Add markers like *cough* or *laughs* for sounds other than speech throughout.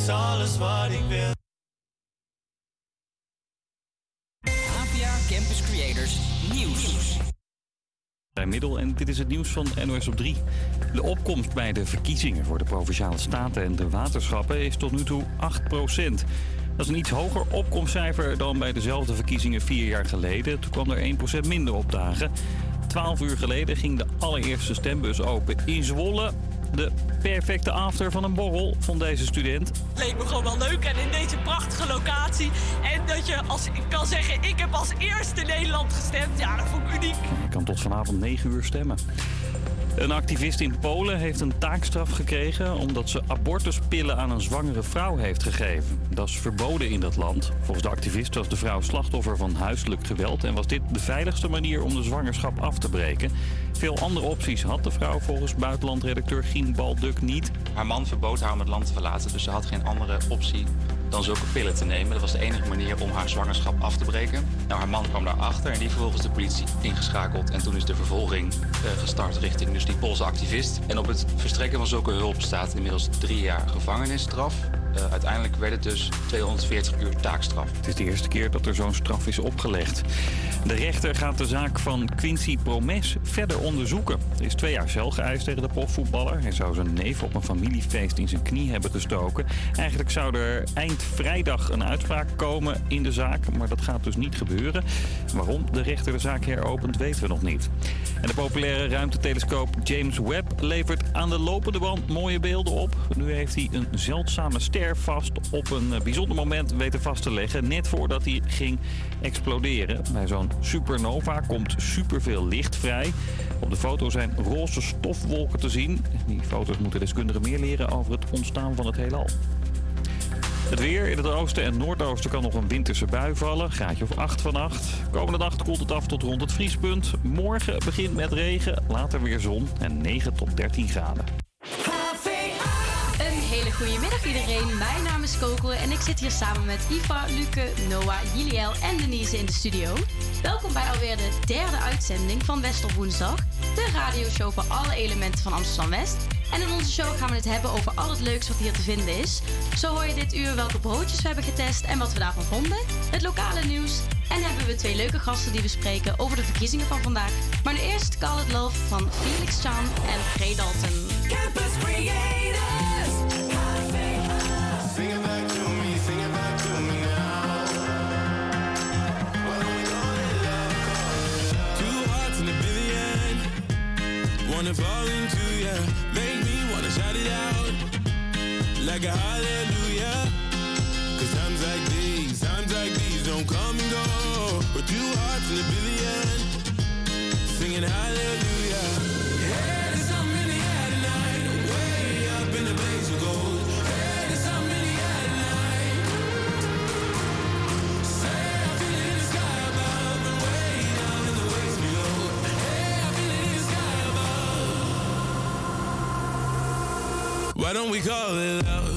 is alles wat ik wil. APA Campus Creators Nieuws. Bij Middel en dit is het nieuws van NOS op 3. De opkomst bij de verkiezingen voor de Provinciale Staten en de waterschappen is tot nu toe 8% Dat is een iets hoger opkomstcijfer dan bij dezelfde verkiezingen vier jaar geleden. Toen kwam er 1% minder opdagen. 12 uur geleden ging de allereerste stembus open in Zwolle. De perfecte after van een borrel vond deze student. Het leek me gewoon wel leuk en in deze prachtige locatie. En dat je als ik kan zeggen, ik heb als eerste Nederland gestemd. Ja, dat vond ik uniek. Je kan tot vanavond 9 uur stemmen. Een activist in Polen heeft een taakstraf gekregen omdat ze abortuspillen aan een zwangere vrouw heeft gegeven. Dat is verboden in dat land. Volgens de activist was de vrouw slachtoffer van huiselijk geweld en was dit de veiligste manier om de zwangerschap af te breken. Veel andere opties had de vrouw volgens buitenlandredacteur Gien Balduk niet. Haar man verbood haar om het land te verlaten, dus ze had geen andere optie dan zulke pillen te nemen. Dat was de enige manier om haar zwangerschap af te breken. Nou, haar man kwam daarachter en die vervolgens de politie ingeschakeld. En toen is de vervolging uh, gestart richting dus die Poolse activist. En op het verstrekken van zulke hulp staat inmiddels drie jaar gevangenisstraf. Uh, uiteindelijk werd het dus 240 uur taakstraf. Het is de eerste keer dat er zo'n straf is opgelegd. De rechter gaat de zaak van Quincy Promes verder onderzoeken. Er is twee jaar cel geëist tegen de profvoetballer. Hij zou zijn neef op een familiefeest in zijn knie hebben gestoken. Eigenlijk zou er eind vrijdag een uitspraak komen in de zaak, maar dat gaat dus niet gebeuren. Waarom de rechter de zaak heropent, weten we nog niet. En de populaire ruimtetelescoop James Webb levert aan de lopende band mooie beelden op. Nu heeft hij een zeldzame ster vast op een bijzonder moment weten vast te leggen, net voordat hij ging exploderen. Bij zo'n supernova komt superveel licht vrij. Op de foto zijn roze stofwolken te zien. Die foto's moeten deskundigen meer leren over het ontstaan van het heelal. Het weer in het oosten en noordoosten kan nog een winterse bui vallen. Graadje of 8 vannacht. Komende nacht koelt het af tot rond het vriespunt. Morgen begint met regen, later weer zon en 9 tot 13 graden. Een hele goede middag iedereen. Mijn naam is Coco en ik zit hier samen met Iva, Luke, Noah, Juliel en Denise in de studio. Welkom bij alweer de derde uitzending van West Woensdag. De radioshow voor alle elementen van Amsterdam West. En in onze show gaan we het hebben over al het leuks wat hier te vinden is. Zo hoor je dit uur welke broodjes we hebben getest en wat we daarvan vonden. Het lokale nieuws. En hebben we twee leuke gasten die we spreken over de verkiezingen van vandaag. Maar nu eerst Call It Love van Felix Chan en G. Dalton. Campus Creators. Wanna fall into ya. Make me wanna shout it out. Like a hallelujah. Cause times like these, times like these don't come and go. But two hearts in a billion. Singing hallelujah. Why don't we call it love?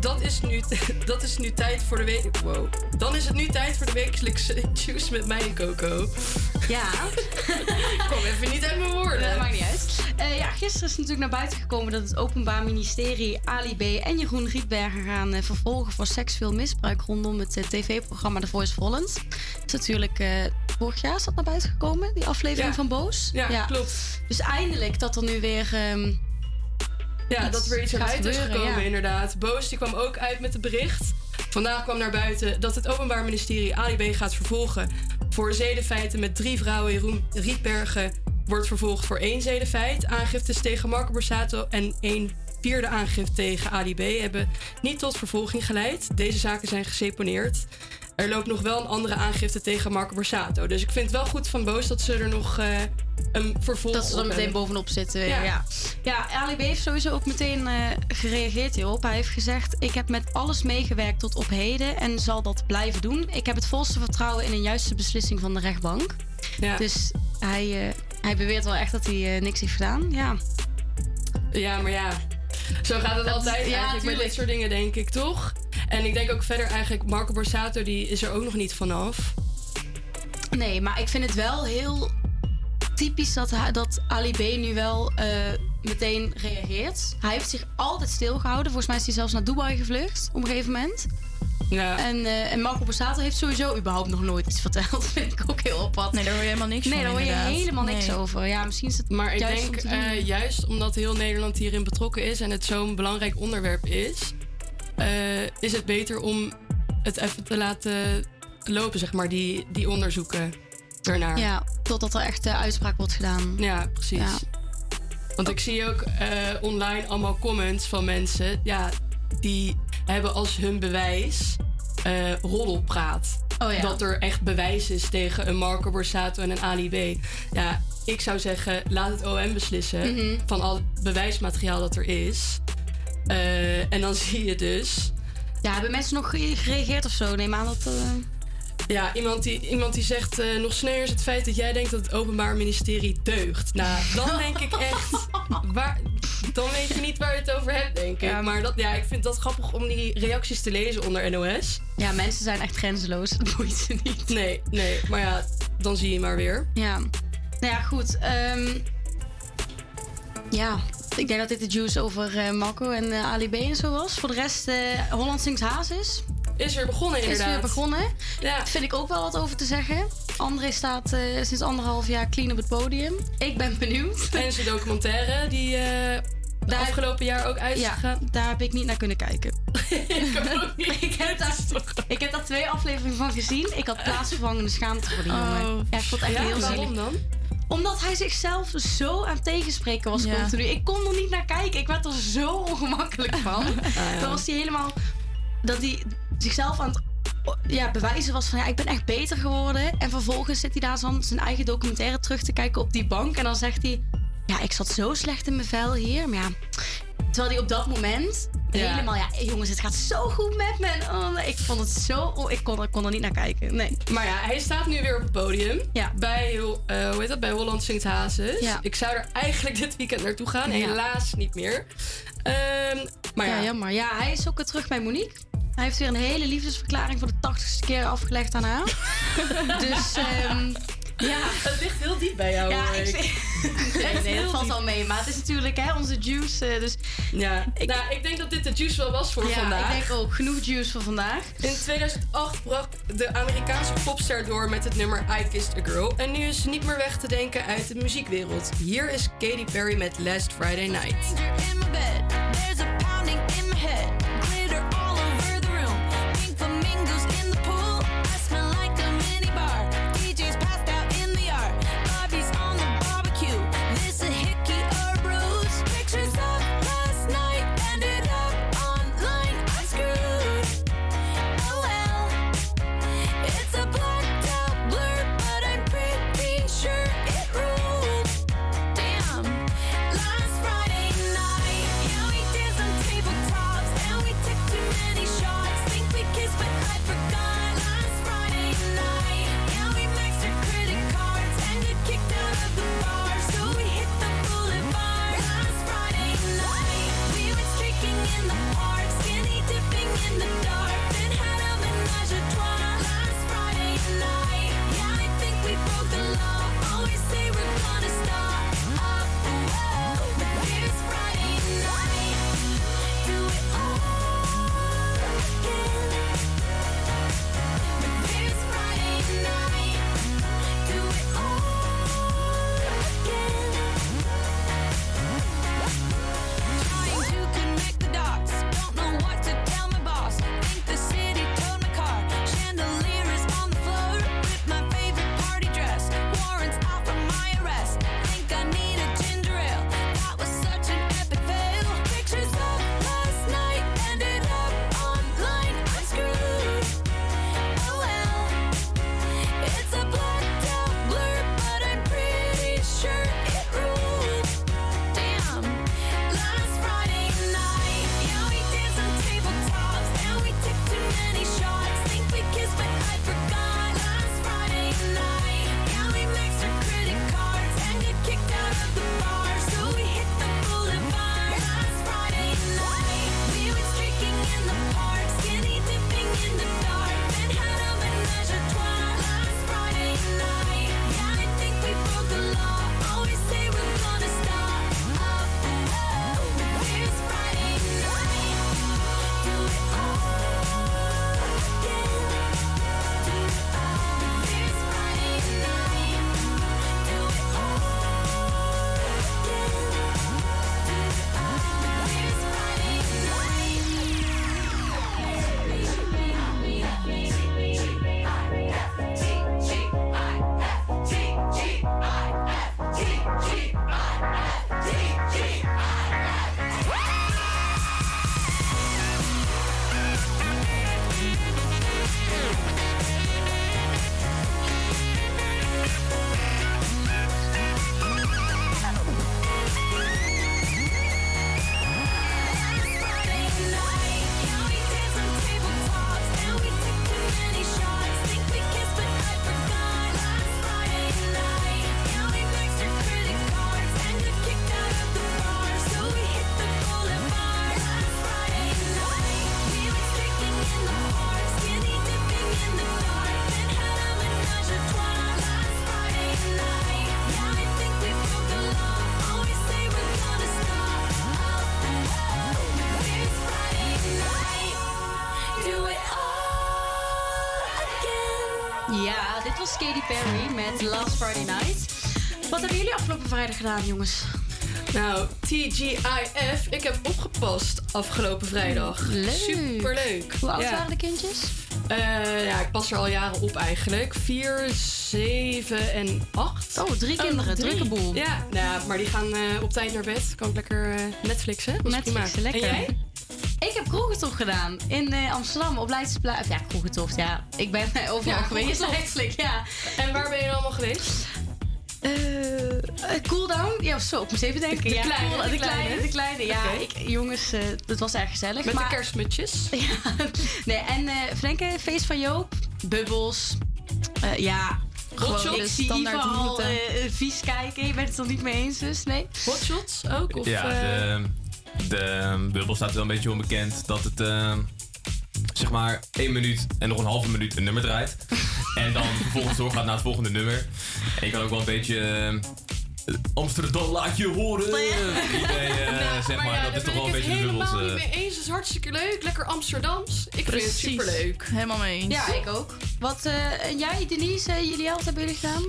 Dat is, nu, *laughs* dat is nu tijd voor de week... Wow. Dan is het nu tijd voor de wekelijkse *laughs* juice met mij en Coco. Ja. Ik *laughs* kom even niet uit mijn woorden. Dat maakt niet uit. Eh, ja, gisteren is natuurlijk naar buiten gekomen dat het Openbaar Ministerie Ali B. en Jeroen Rietbergen gaan eh, vervolgen voor seksueel misbruik rondom het eh, tv-programma The Voice of Holland. is natuurlijk vorig jaar is dat naar buiten gekomen, die aflevering Ja. van Boos. Ja, klopt. Dus eindelijk dat er nu weer. ehm, Ja, dat er iets gaat uit is gekomen, ja. inderdaad. Boos die kwam ook uit met het bericht. Vandaag kwam naar buiten dat het Openbaar Ministerie Ali B gaat vervolgen voor zedenfeiten met drie vrouwen. Jeroen Rietbergen wordt vervolgd voor één zedenfeit. Aangiftes tegen Marco Borsato en één vierde aangifte tegen Ali B hebben niet tot vervolging geleid. Deze zaken zijn geseponeerd. Er loopt nog wel een andere aangifte tegen Marco Borsato. Dus ik vind het wel goed van Boos dat ze er nog eh, een vervolg dat ze er meteen bovenop zitten. Ja. Ja, ja. Ali B. heeft sowieso ook meteen eh, gereageerd hierop. Hij heeft gezegd: Ik heb met alles meegewerkt tot op heden en zal dat blijven doen. Ik heb het volste vertrouwen in een juiste beslissing van de rechtbank. Ja. Dus hij, eh, hij beweert wel echt dat hij eh, niks heeft gedaan. Ja. Ja, maar ja. Zo gaat het Dat- altijd ja, eigenlijk met dit soort dingen, denk ik, toch? En ik denk ook verder eigenlijk... Marco Borsato, die is er ook nog niet vanaf. Nee, maar ik vind het wel heel typisch dat, dat Ali B nu wel eh, meteen reageert. Hij heeft zich altijd stilgehouden. Volgens mij is hij zelfs naar Dubai gevlucht op een gegeven moment. Ja. En, eh, en Marco Borsato heeft sowieso überhaupt nog nooit iets verteld. *laughs* vind ik ook heel opvallend. Nee, daar hoor je helemaal niks Nee, van, daar hoor je inderdaad. helemaal niks Nee. over. Ja, misschien is het Maar ik denk om te doen. eh, juist omdat heel Nederland hierin betrokken is... en het zo'n belangrijk onderwerp is... eh, is het beter om het even te laten lopen, zeg maar, die, die onderzoeken ernaar. Ja, totdat er echt uh, uitspraak wordt gedaan. Ja, precies. Ja. Want ik zie ook eh, online allemaal comments van mensen... Ja, die hebben als hun bewijs eh roddelpraat. Oh ja. Dat er echt bewijs is tegen een Marco Borsato en een Ali B. Ja, ik zou zeggen, laat het OM beslissen Mhm. van al het bewijsmateriaal dat er is. Eh, en dan *laughs* zie je dus. Ja, hebben mensen nog ge- gereageerd of zo? Neem aan dat... eh, Ja, iemand die, iemand die zegt eh, nog sneller is het feit dat jij denkt dat het Openbaar Ministerie deugt. Nou, dan denk ik echt. Waar, dan weet je niet waar je het over hebt, denk ik. Ja. Maar dat, ja, ik vind dat grappig om die reacties te lezen onder NOS. Ja, mensen zijn echt grenzeloos. Dat boeit ze niet. Nee, nee. Maar ja, dan zie je maar weer. Ja. Nou ja, goed. ehm, ja, ik denk dat dit de juice over eh, Marco en eh, Ali B en zo was. Voor de rest, eh Holland Sings Hazes. Is weer begonnen, Is inderdaad. weer begonnen. Ja. Daar vind ik ook wel wat over te zeggen. André staat eh, sinds anderhalf jaar clean op het podium. Ik ben benieuwd. En zijn documentaire die eh Daar- afgelopen jaar ook uit is Ja, gegaan. daar heb ik niet naar kunnen kijken. *laughs* ik ook niet. *laughs* Ik heb, daar, ik heb daar twee afleveringen van gezien. Ik had plaatsvervangende schaamte voor die jongen. Ja, ik vond het echt Ja, heel waarom zielig. dan? Omdat hij zichzelf zo aan het tegenspreken was Ja. continu. Ik kon er niet naar kijken. Ik werd er zo ongemakkelijk van. *laughs* ja. Dan was hij helemaal... Dat hij zichzelf aan het ja, bewijzen was van... Ja, ik ben echt beter geworden. En vervolgens zit hij daar zo zijn eigen documentaire terug te kijken op die bank. En dan zegt hij... Ja, ik zat zo slecht in mijn vel hier. Maar ja... Terwijl hij op dat moment Ja. helemaal... Ja, jongens, het gaat zo goed met me. Oh, ik vond het zo... Oh, ik kon, er- kon er niet naar kijken. Nee. Maar ja, hij staat nu weer op het podium. Ja. Bij, eh, hoe heet dat? bij Holland Zingt Hazes. Ja. Ik zou er eigenlijk dit weekend naartoe gaan. Helaas niet meer. Ehm, maar ja, Ja, jammer. Ja, hij is ook weer terug bij Monique. Hij heeft weer een hele liefdesverklaring voor de tachtigste keer afgelegd aan haar. *laughs* dus ehm, ja. het ligt heel diep bij jou. Ja, hoor ik ik. *laughs* *laughs* nee, nee, dat valt al mee. Maar het is natuurlijk hè, onze juice. eh, dus Ja, nou, ik denk dat dit de juice wel was voor ja, vandaag. ik denk ook genoeg juice voor vandaag. In 2008 brak de Amerikaanse popster door met het nummer I Kissed a Girl. En nu is ze niet meer weg te denken uit de muziekwereld. Hier is Katy Perry met Last Friday Night. Last Friday Night. Wat hebben jullie afgelopen vrijdag gedaan, jongens? Nou, TGIF, ik heb opgepast afgelopen vrijdag. Leuk. Superleuk. Hoe oud Ja. waren de kindjes? Eh, ja, ik pas er al jaren op eigenlijk. Vier, zeven en acht. Oh, drie kinderen, drukke boel. Ja, nou, ja, maar die gaan eh, op tijd naar bed. Kan ik lekker eh, Netflixen. Netflixen, lekker. En jij? Kroegentocht gedaan in eh, Amsterdam op Leidseplein. Of Ja, kroegentocht, ja. Ik ben overal Ja, geweest eigenlijk, ja. En waar ben je allemaal geweest? Eh, eh, cooldown? Ja, zo, ik moest even denken. De ja, kleine, cool- de de kleine, kleine. de kleine. Ja, ik, jongens, eh, het was erg gezellig. Met maar, de kerstmutjes. *laughs* Ja, nee, en eh Frenke, feest van Joop, bubbels. Eh, ja, gewoon, Hotshots, ik zie standaard Iva al eh, vies kijken. Je bent het er niet mee eens, dus nee. Hotshots ook? Of, ja, eh, de, de bubbel staat wel een beetje onbekend dat het eh, zeg maar één minuut en nog een halve minuut een nummer draait. *laughs* en dan vervolgens doorgaat naar het volgende nummer. En je kan ook wel een beetje eh, Amsterdam laat je horen. idee, eh, *laughs* zeg maar, ja, dat is toch ben wel een ik beetje bubbels. helemaal niet mee eens. Het is hartstikke leuk. Lekker Amsterdams. Ik vind het superleuk. Helemaal mee eens. Ja, ik ook. Wat, eh, en jij, Denise, eh, jullie wat hebben jullie gedaan?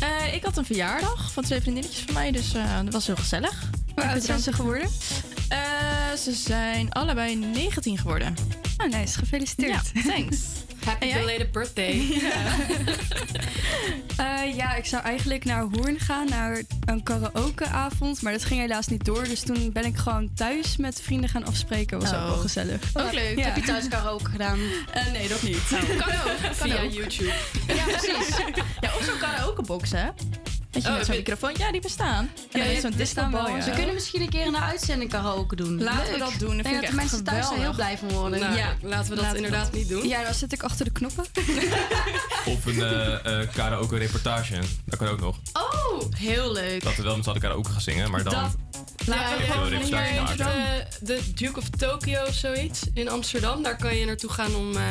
Eh, ik had een verjaardag van twee vriendinnetjes van mij, dus eh, dat was heel gezellig. Hoe oud zijn ze geworden? ze zijn allebei 19 geworden. Oh, nice. Gefeliciteerd. Ja, thanks. *laughs* Happy belated birthday. *laughs* *laughs* Eh, ja, ik zou eigenlijk naar Hoorn gaan, naar een karaokeavond. Maar dat ging helaas niet door. Dus toen ben ik gewoon thuis met vrienden gaan afspreken. Was ook Oh. wel gezellig. Ook leuk. Ja. Heb je thuis karaoke gedaan? Eh, nee, dat niet. Kan ook. Kan Via ook. YouTube. Ja, precies. Ja, of zo'n karaokebox, hè? Dat je Oh, met zo'n microfoon... Ja, die bestaan. En Ja, dan is zo'n die bestaan discobal, wel, ja. Ze kunnen misschien een keer een uitzending karaoke doen. Laten we dat doen, dat Ik denk vind ik dat de mensen thuis er heel blij van worden. Nou, ja. laten we dat Laten we inderdaad niet doen. Ja, dan zit ik achter de knoppen. *laughs* Of een eh eh, karaoke reportage. Dat kan ook nog. Oh, heel leuk. Dat we wel met z'n allen karaoke gaan zingen, maar dan... Dat- Laten Ja, we gewoon eh, de Duke of Tokyo of zoiets in Amsterdam. Daar kan je naartoe gaan om eh,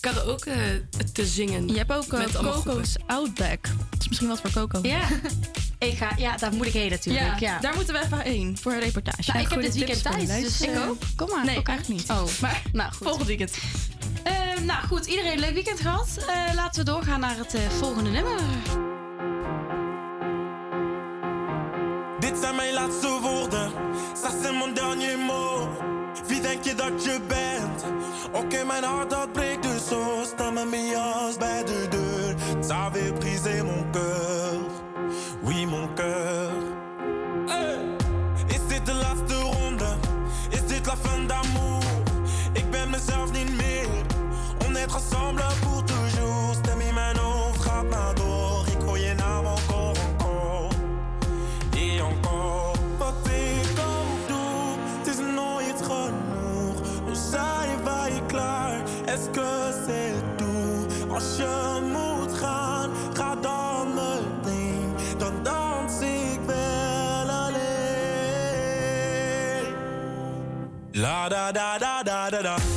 karaoke eh, te zingen. Je hebt ook eh, Met Coco's Outback. Dat is misschien wat voor Coco. Ja. *laughs* Ik ga, ja, daar moet ik heen natuurlijk. Ja, Ja, daar moeten we even heen voor een reportage. Nou, ik heb dit weekend de dus Ik ook. Kom maar. Nee, oké. eigenlijk niet. Oh, *laughs* Maar nou goed. volgend weekend. Eh, nou goed, iedereen een leuk weekend gehad. Eh, laten we doorgaan naar het volgende nummer. Dit zijn mijn laatste woorden, ça c'est mon dernier mot. Wie denk je dat je bent? Oké, mijn hart dat breekt dus zo. Sta met mijn jas de deur. Ça avait brisé mon cœur, oui mon cœur. Da da da da da da.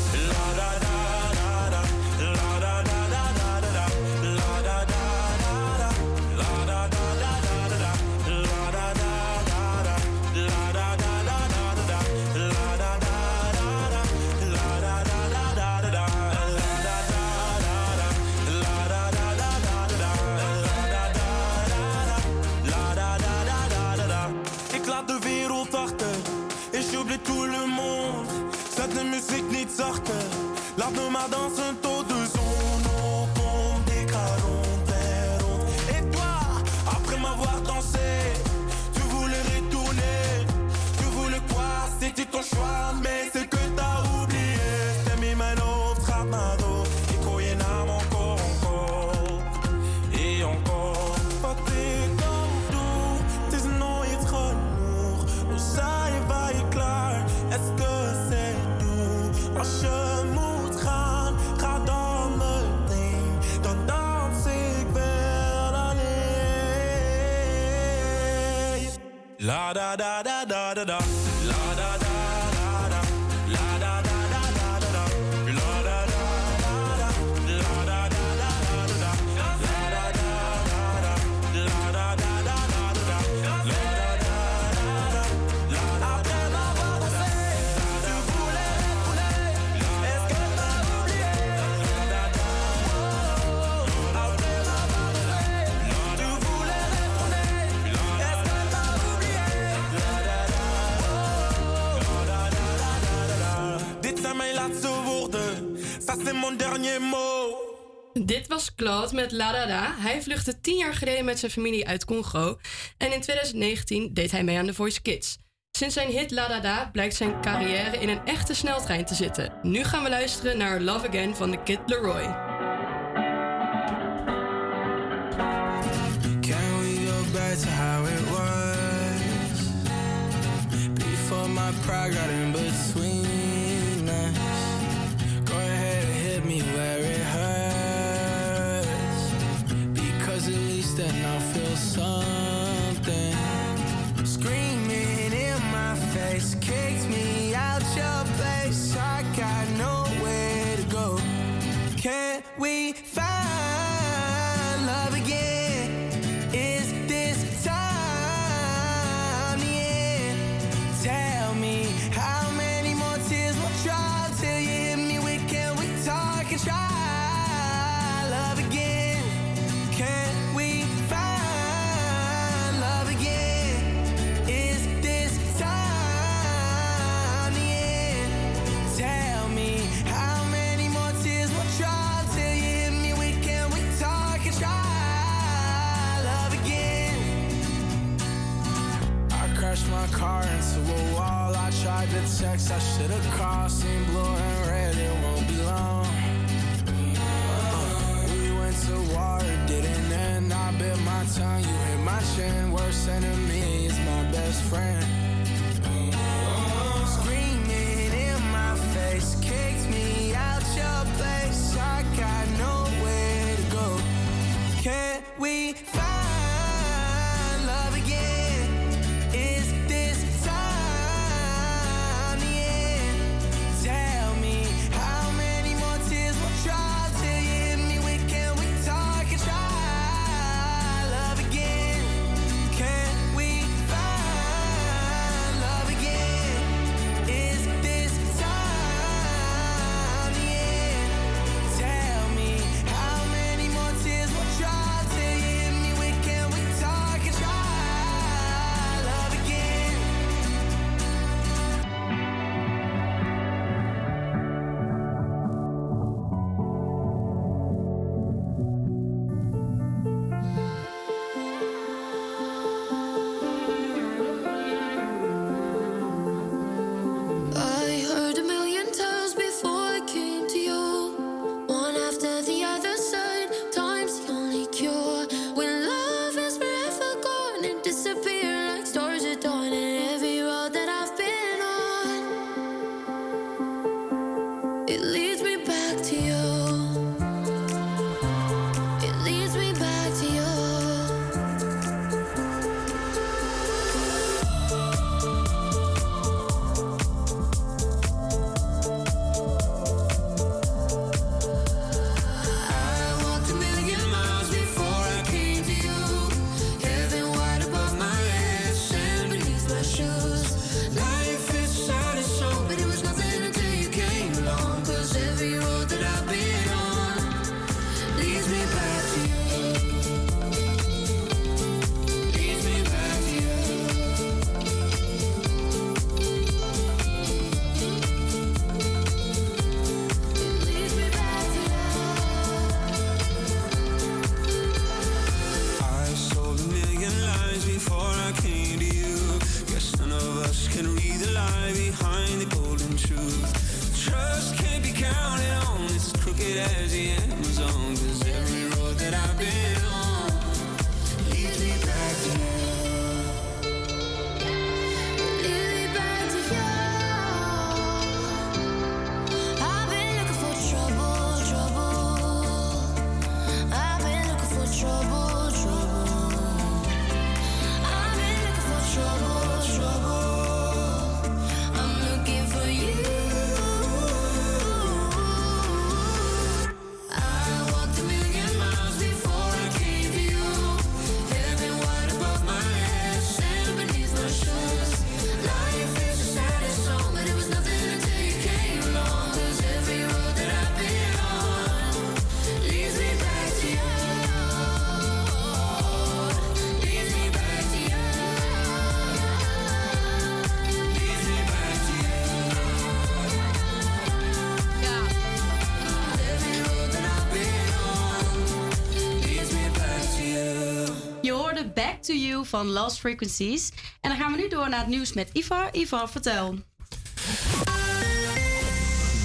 Da da da Met La Dada. Hij vluchtte tien jaar geleden met zijn familie uit Congo. En in 2019 deed hij mee aan The Voice Kids. Sinds zijn hit La Dada blijkt zijn carrière in een echte sneltrein te zitten. Nu gaan we luisteren naar Love Again van de Kid Leroy. how it was before my pride got. crashed my car into a wall. I tried to text, I should have called. Seen blue and red, it won't be long. Uh, we went to war, it didn't end. I bit my tongue, you hit my chin. Worst enemy is my best friend. Van Lost Frequencies. En dan gaan we nu door naar het nieuws met Ivar. Ivar, vertel.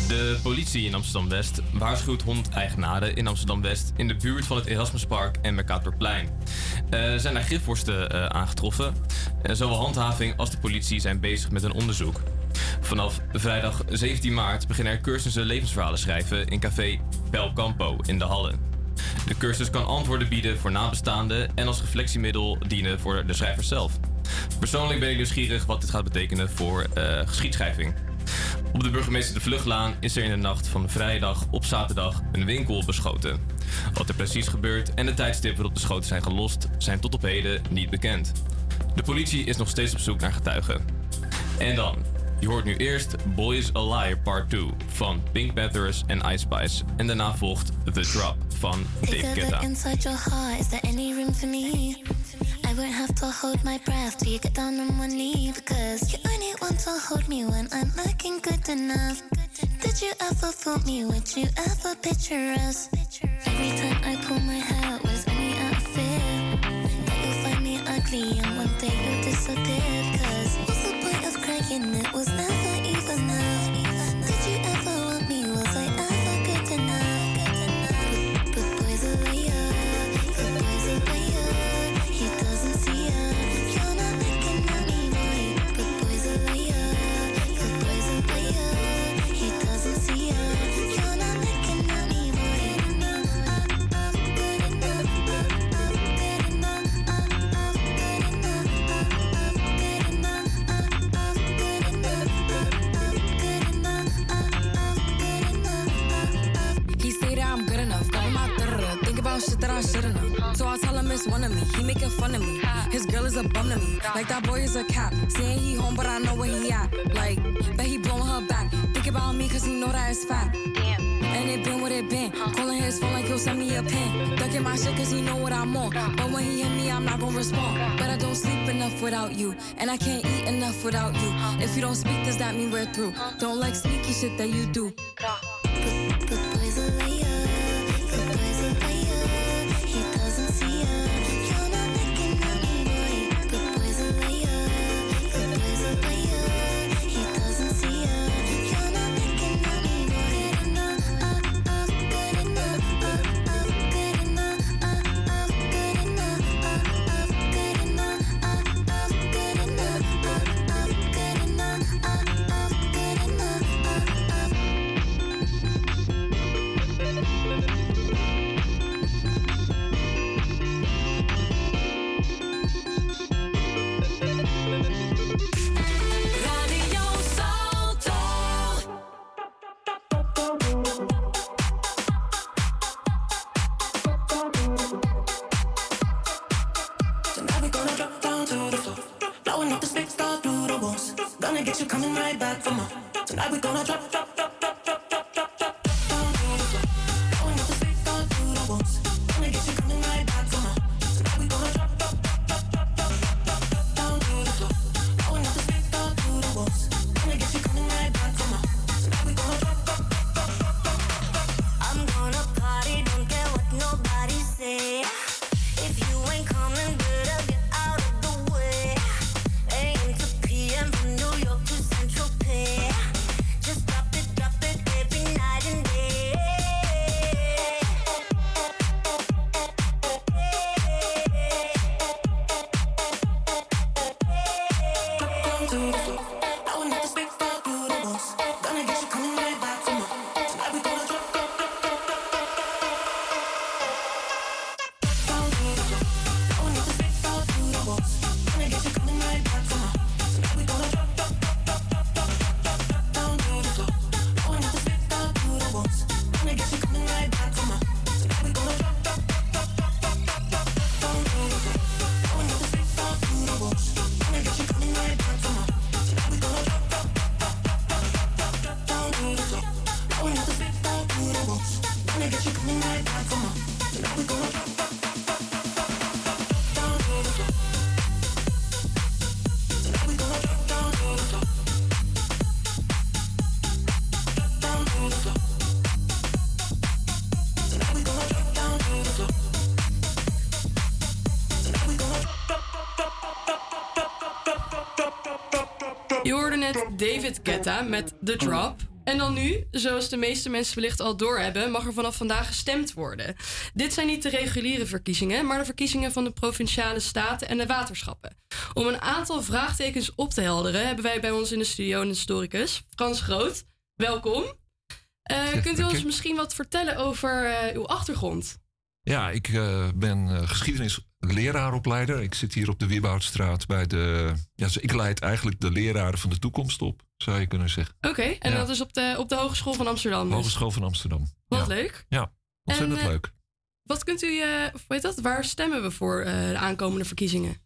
De politie in Amsterdam-West waarschuwt hondeigenaren in Amsterdam-West in de buurt van het Erasmuspark en Mercatorplein. Eh, Er zijn daar gifworsten eh, aangetroffen. Eh, zowel handhaving als de politie zijn bezig met een onderzoek. Vanaf vrijdag 17 maart beginnen er cursussen levensverhalen schrijven in café Bel Campo in de Halle. De cursus kan antwoorden bieden voor nabestaanden en als reflectiemiddel dienen voor de schrijver zelf. Persoonlijk ben ik nieuwsgierig wat dit gaat betekenen voor eh, geschiedschrijving. Op de burgemeester de Vluchtlaan is er in de nacht van vrijdag op zaterdag een winkel beschoten. Wat er precies gebeurt en de tijdstip waarop de schoten zijn gelost zijn tot op heden niet bekend. De politie is nog steeds op zoek naar getuigen. En dan, je hoort nu eerst Boys a Liar Part 2 van Pink Panthers en Ice Spice. En daarna volgt The Drop van Dave Guetta. inside your heart, is there any room for me? I won't have to hold my breath till you get down on one knee because you only want to hold me when I'm looking good enough. Did you ever fool me? Would you ever picture us? Every time I pull my hair, was only out of fear that you'll find me ugly and one day you'll disappear. Cause what's the point of crying? It was So I tell him it's one of me. He making fun of me. His girl is a bum to me. Like that boy is a cap. Saying he home, but I know where he at. Like, bet he blowing her back. Think about me, cause he know that it's fat. Damn. And it been what it been. Calling his phone like he'll send me a pin. Ducking my shit cause he know what I'm on. But when he hit me, I'm not gonna respond. But I don't sleep enough without you. And I can't eat enough without you. If you don't speak, does that mean we're through? Don't like sneaky shit that you do. Trong David Guetta met The Drop. En dan nu, zoals de meeste mensen wellicht al doorhebben, mag er vanaf vandaag gestemd worden. Dit zijn niet de reguliere verkiezingen, maar de verkiezingen van de provinciale staten en de waterschappen. Om een aantal vraagtekens op te helderen, hebben wij bij ons in de studio een historicus, Frans Groot. Welkom. Eh, kunt u ons misschien wat vertellen over eh, uw achtergrond? Ja, ik eh, ben eh, geschiedenislerarenopleider. Ik zit hier op de Wieboudstraat bij de... Ja, ik leid eigenlijk de leraren van de toekomst op, zou je kunnen zeggen. Oké, en Ja. dat is op de, op de Hogeschool van Amsterdam. dus. Hogeschool van Amsterdam. Wat ja. leuk. Ja, ontzettend En, eh, leuk. Wat kunt u, eh, of weet dat, waar stemmen we voor eh, de aankomende verkiezingen?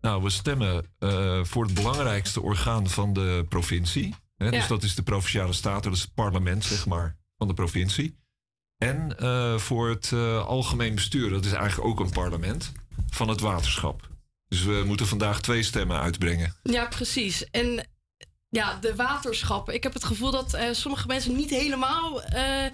Nou, we stemmen eh, voor het belangrijkste orgaan van de provincie. Hè, Dus Ja. dat is de provinciale staten, dat is het parlement, zeg maar, van de provincie. En eh, voor het eh, algemeen bestuur, dat is eigenlijk ook een parlement, van het waterschap. Dus we moeten vandaag twee stemmen uitbrengen. Ja, precies. En ja, de waterschappen. Ik heb het gevoel dat eh, sommige mensen niet helemaal eh,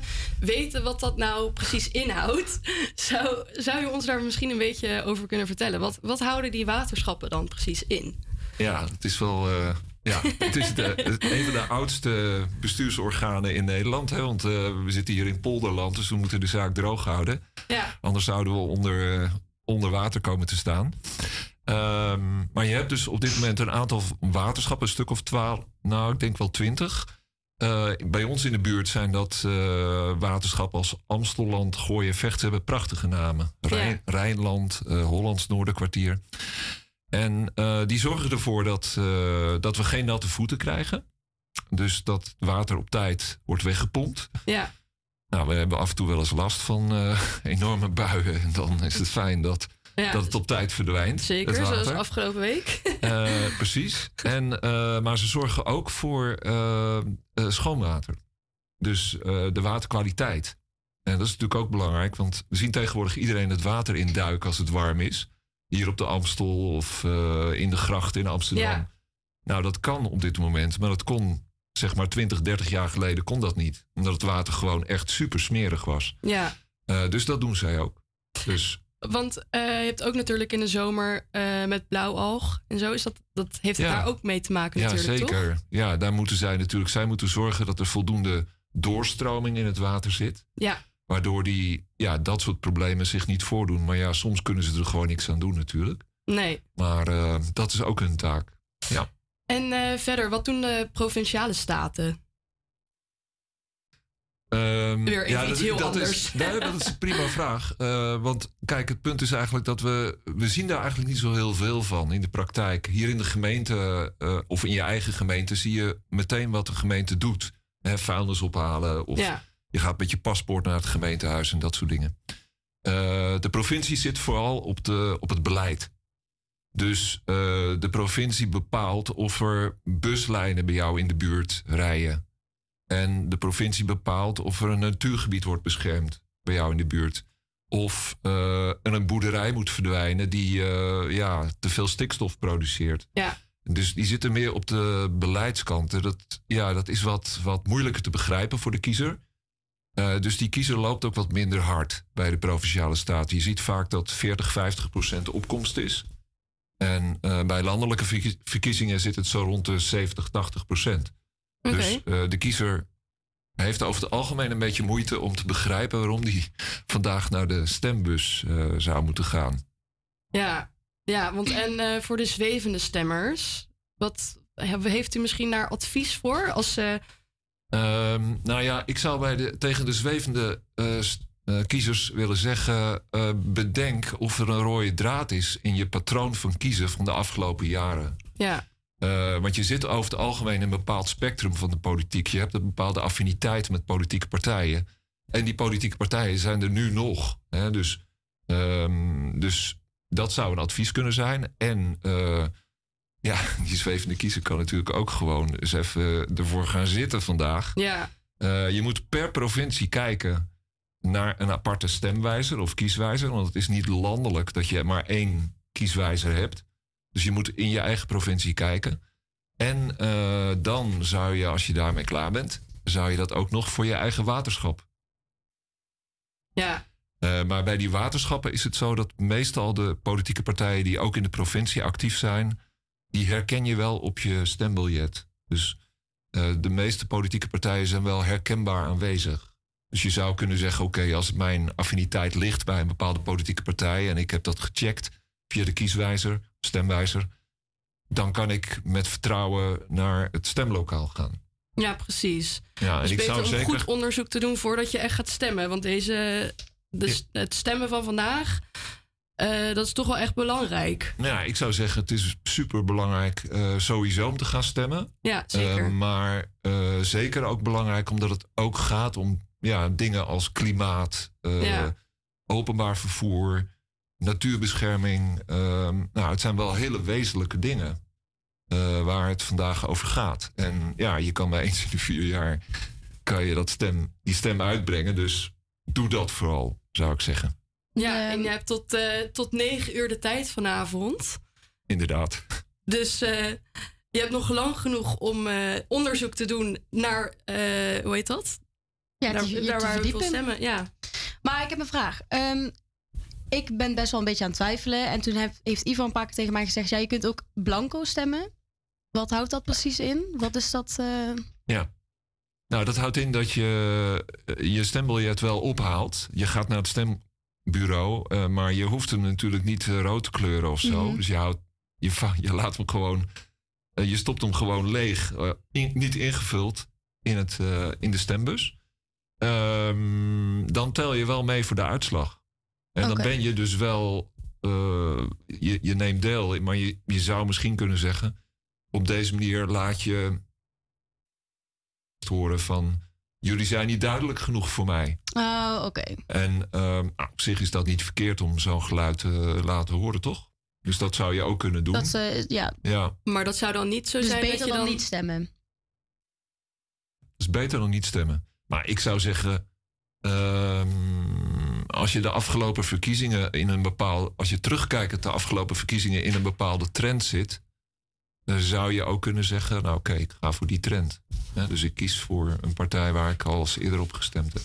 weten wat dat nou precies inhoudt. *laughs* Zou, zou je ons daar misschien een beetje over kunnen vertellen? Wat, wat houden die waterschappen dan precies in? Ja, het is wel. eh, ja, het is de, een van de oudste bestuursorganen in Nederland. Hè, want we zitten hier in polderland, dus we moeten de zaak droog houden. Ja. Anders zouden we onder, onder water komen te staan. Ehm, maar je hebt dus op dit moment een aantal waterschappen, een stuk of twaalf, nou ik denk wel twintig. Eh, bij ons in de buurt zijn dat eh, waterschappen als Amstelland, Gooien, Vecht hebben prachtige namen. Rijn, Rijnland, eh, Hollands Noorderkwartier. En die zorgen ervoor dat, dat we geen natte voeten krijgen. Dus dat water op tijd wordt weggepompt. Ja. Nou, we hebben af en toe wel eens last van eh, enorme buien. En dan is het fijn dat, Ja. dat het op tijd verdwijnt. Zeker, zoals afgelopen week. Eh, precies. En, eh, maar ze zorgen ook voor schoonwater. Dus de waterkwaliteit. En dat is natuurlijk ook belangrijk, want we zien tegenwoordig iedereen het water induiken als het warm is. Hier op de Amstel of in de gracht in Amsterdam. Ja. Nou, dat kan op dit moment, maar dat kon zeg maar 20, 30 jaar geleden kon dat niet. Omdat het water gewoon echt super smerig was. ja. Eh, dus dat doen zij ook. Dus Want eh, je hebt ook natuurlijk in de zomer eh, met blauwalg en zo. Is dat, dat heeft het Ja. daar ook mee te maken Ja, natuurlijk, zeker. toch? Ja, daar moeten zij natuurlijk. Zij moeten zorgen dat er voldoende doorstroming in het water zit. Ja. Waardoor die, ja, dat soort problemen zich niet voordoen. Maar ja, soms kunnen ze er gewoon niks aan doen natuurlijk. Nee. Maar dat is ook hun taak. Ja. En eh, verder, wat doen de provinciale staten? Ehm, Weer ja, iets dat, heel dat anders. Is, *laughs* nee, dat is een prima vraag. Eh, want kijk, het punt is eigenlijk dat we... We zien daar eigenlijk niet zo heel veel van in de praktijk. Hier in de gemeente eh, of in je eigen gemeente zie je meteen wat de gemeente doet. Hè, vuilnis ophalen of Ja. je gaat met je paspoort naar het gemeentehuis en dat soort dingen. De provincie zit vooral op, de, op het beleid. Dus eh, de provincie bepaalt of er buslijnen bij jou in de buurt rijden. En de provincie bepaalt of er een natuurgebied wordt beschermd bij jou in de buurt. Of er een boerderij moet verdwijnen die eh, ja, te veel stikstof produceert. Ja. Dus die zitten meer op de beleidskanten. Dat, ja, dat is wat, wat moeilijker te begrijpen voor de kiezer. Dus die kiezer loopt ook wat minder hard bij de provinciale staten. Je ziet vaak dat 40, 50 procent de opkomst is. En eh, bij landelijke verkie- verkiezingen zit het zo rond de 70, 80 procent. Dus eh, de kiezer heeft over het algemeen een beetje moeite om te begrijpen waarom die *laughs* vandaag naar de stembus eh, zou moeten gaan. Ja, ja want en voor de zwevende stemmers, wat he- heeft u misschien daar advies voor? Als. Ehm, nou ja, ik zou bij de, tegen de zwevende eh, eh, kiezers willen zeggen: eh, bedenk of er een rode draad is in je patroon van kiezen van de afgelopen jaren. Ja, Eh, want je zit over het algemeen in een bepaald spectrum van de politiek. Je hebt een bepaalde affiniteit met politieke partijen. En die politieke partijen zijn er nu nog. Hè? Dus, ehm, dus dat zou een advies kunnen zijn. En ja, *laughs* die zwevende kiezer kan natuurlijk ook gewoon eens even ervoor gaan zitten vandaag. ja, je moet per provincie kijken naar een aparte stemwijzer of kieswijzer. Want het is niet landelijk dat je maar één kieswijzer hebt. Dus je moet in je eigen provincie kijken. En eh, dan zou je, als je daarmee klaar bent, zou je dat ook nog voor je eigen waterschap. ja, Eh, maar bij die waterschappen is het zo dat meestal de politieke partijen die ook in de provincie actief zijn, die herken je wel op je stembiljet. Dus eh, de meeste politieke partijen zijn wel herkenbaar aanwezig. Dus je zou kunnen zeggen, oké, als mijn affiniteit ligt bij een bepaalde politieke partij en ik heb dat gecheckt via de kieswijzer, stemwijzer, dan kan ik met vertrouwen naar het stemlokaal gaan. Ja, precies. Ja, en dus ik beter zou een zeker- goed onderzoek te doen voordat je echt gaat stemmen. Want deze, de, het stemmen van vandaag, eh, dat is toch wel echt belangrijk. Nou Ja, ik zou zeggen, het is super belangrijk sowieso om te gaan stemmen. Ja, zeker. Eh, maar eh, zeker ook belangrijk omdat het ook gaat om ja, dingen als klimaat, eh, Ja. openbaar vervoer, natuurbescherming. Ehm, nou, het zijn wel hele wezenlijke dingen eh, waar het vandaag over gaat. En ja, je kan maar eens in de vier jaar kan je dat stem, die stem uitbrengen. Dus doe dat vooral, zou ik zeggen. Ja, en je hebt tot, eh, tot negen uur de tijd vanavond. Inderdaad. Dus eh, je hebt nog lang genoeg om eh, onderzoek te doen naar, eh, hoe heet dat? Ja, daar, te- daar we veel stemmen. Ja. Maar ik heb een vraag. Ehm, ik ben best wel een beetje aan het twijfelen. En toen heb- heeft Ivan een paar keer tegen mij gezegd... ja, je kunt ook blanco stemmen. Wat houdt dat precies in? Wat is dat? eh, Ja. Nou, dat houdt in dat je eh, je stembiljet wel ophaalt. Je gaat naar het stembureau, eh, maar je hoeft hem natuurlijk niet rood te kleuren of zo. Mhm. Dus je, houdt, je, *laughs* je laat hem gewoon, eh, je stopt hem gewoon leeg, in- niet ingevuld in, het, eh, in de stembus. Ehm, dan tel je wel mee voor de uitslag. En dan ben je dus wel, eh, je, je neemt deel, maar je, je zou misschien kunnen zeggen, op deze manier laat je horen van jullie zijn niet duidelijk genoeg voor mij. Oh, oké. En ehm, nou, op zich is dat niet verkeerd om zo'n geluid te laten horen, toch? Dus dat zou je ook kunnen doen. Dat ze, ja. Ja, Maar dat zou dan niet zo Dus zijn beter dat je dan dan... niet stemmen. is beter dan niet stemmen. Maar ik zou zeggen, ehm, als je de afgelopen verkiezingen in een bepaald, als je terugkijkt de afgelopen verkiezingen in een bepaalde trend zit, dan zou je ook kunnen zeggen, nou oké, ik ga voor die trend. Ja, dus ik kies voor een partij waar ik al eens eerder op gestemd heb.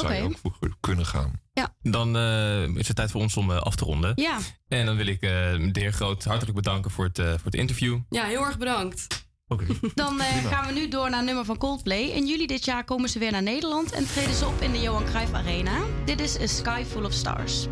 Zou je Oké. ook voor kunnen gaan. Dan eh, is het tijd voor ons om eh, af te ronden. Ja. En dan wil ik eh, de heer Groot hartelijk bedanken voor het, eh, voor het interview. Ja, heel erg bedankt. *laughs* Dan eh, gaan we nu door naar nummer van Coldplay. In juli dit jaar komen ze weer naar Nederland en treden ze op in de Johan Cruijff Arena. Dit is A Sky Full of Stars.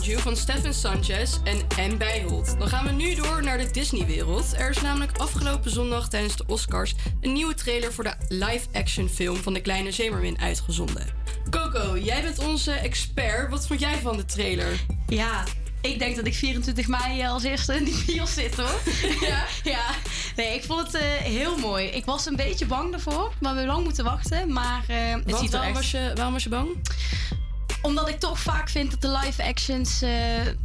You van Stefan Sanchez en M. Bijholt. Dan gaan we nu door naar de Disney-wereld. Er is namelijk afgelopen zondag tijdens de Oscars een nieuwe trailer voor de live-action film van De Kleine Zeemermin uitgezonden. Coco, jij bent onze expert. Wat vond jij van de trailer? Ja, ik denk dat ik 24 mei eh, als eerste in die bios zit hoor. *laughs* ja? *laughs* ja. Nee, ik vond het eh, heel mooi. Ik was een beetje bang ervoor. We hebben lang moeten wachten. Maar eh, het Want ziet er waarom echt... was je- waarom was je bang? Omdat ik toch vaak vind dat de live actions... eh,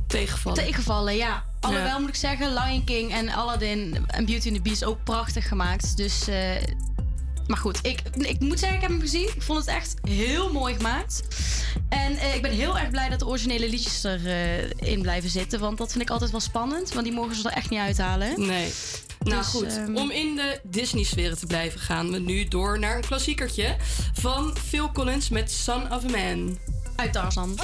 tegenvallen. Tegenvallen, ja. Alhoewel moet ik zeggen, Lion King en Aladdin en Beauty and the Beast ook prachtig gemaakt. Dus... eh, maar goed, ik, ik moet zeggen, ik heb hem gezien. Ik vond het echt heel mooi gemaakt. En eh, ik ben heel erg blij dat de originele liedjes erin in blijven zitten. Want dat vind ik altijd wel spannend. Want die mogen ze er echt niet uithalen. Nee. Nou Dus, goed, ehm, om in de Disney-sferen te blijven gaan we nu door naar een klassiekertje van Phil Collins met Son of a Man. Uit Tarzan.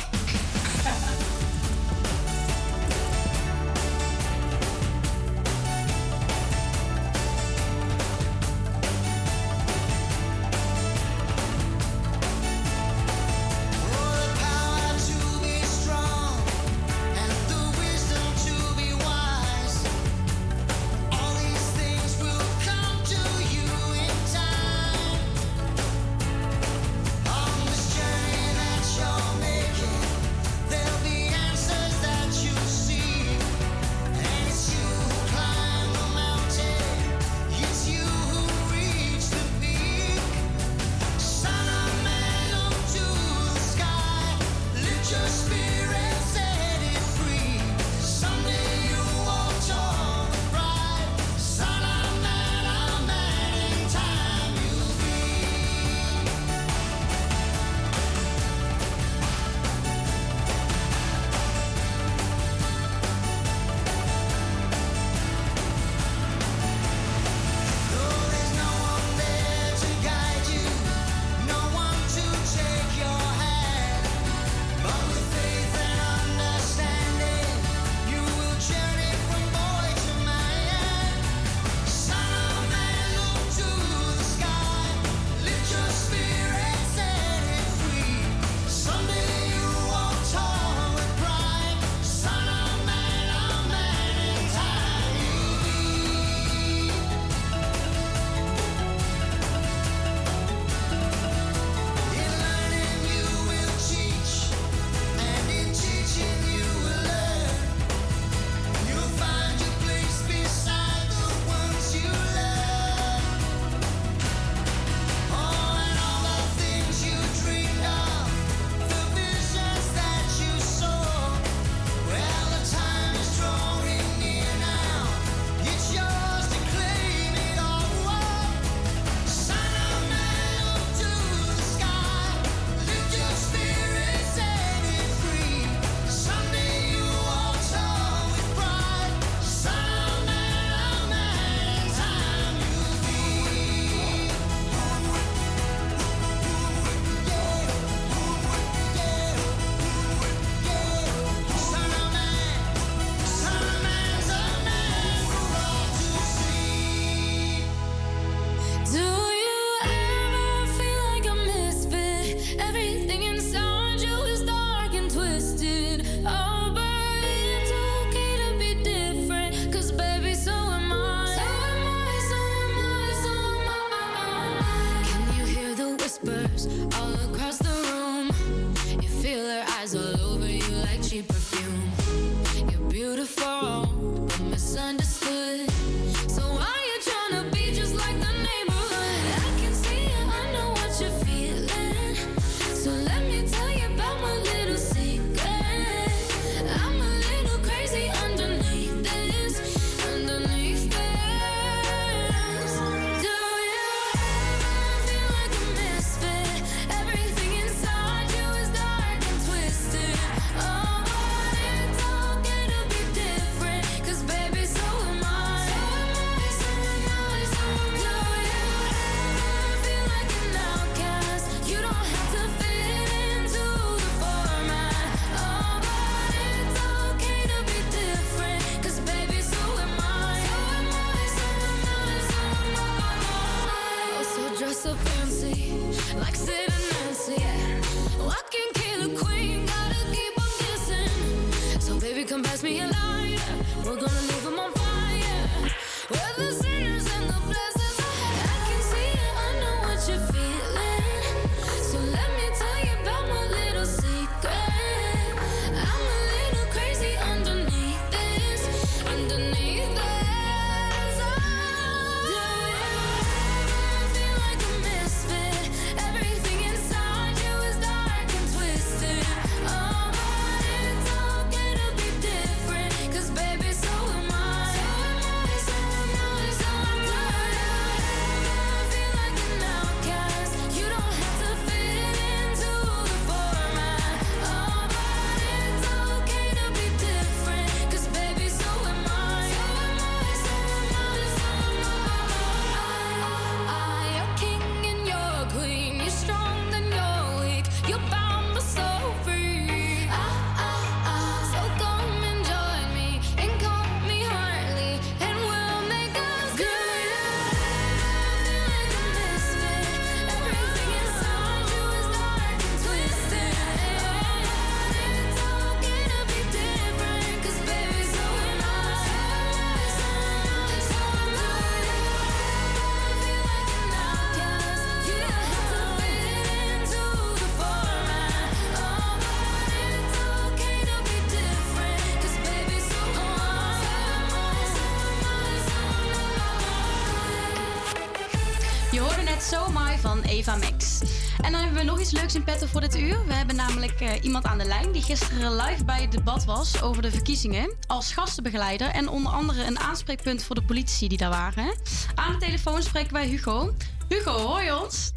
So My van Eva Max. En dan hebben we nog iets leuks in petto voor dit uur. We hebben namelijk eh, iemand aan de lijn die gisteren live bij het debat was over de verkiezingen. Als gastenbegeleider en onder andere een aanspreekpunt voor de politici die daar waren. Aan de telefoon spreken wij Hugo. Hugo, hoor je ons?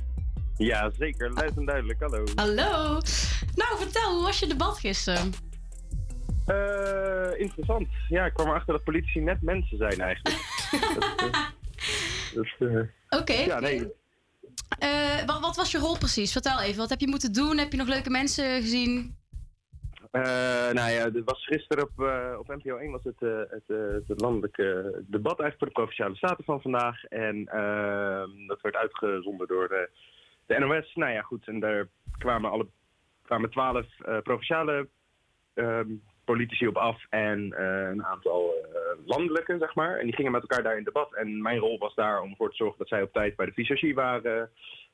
Ja, zeker. Luid en duidelijk. Hallo. Hallo. Nou, vertel, hoe was je debat gisteren? Eh, interessant. Ja, ik kwam erachter dat politici net mensen zijn eigenlijk. *laughs* dus, eh, Oké. Ja, nee. Eh, wat, wat was je rol precies? Vertel even. Wat heb je moeten doen? Heb je nog leuke mensen gezien? Eh, nou ja, er was gisteren op, eh, op NPO 1 was het, het, het landelijke debat eigenlijk voor de Provinciale Staten van vandaag. En ehm, dat werd uitgezonden door de, de NOS. Nou ja, goed. En daar kwamen alle kwamen twaalf provinciale ehm, politici op af en eh, een aantal eh, landelijke, zeg maar. En die gingen met elkaar daar in debat. En mijn rol was daar om ervoor te zorgen dat zij op tijd bij de visagie waren,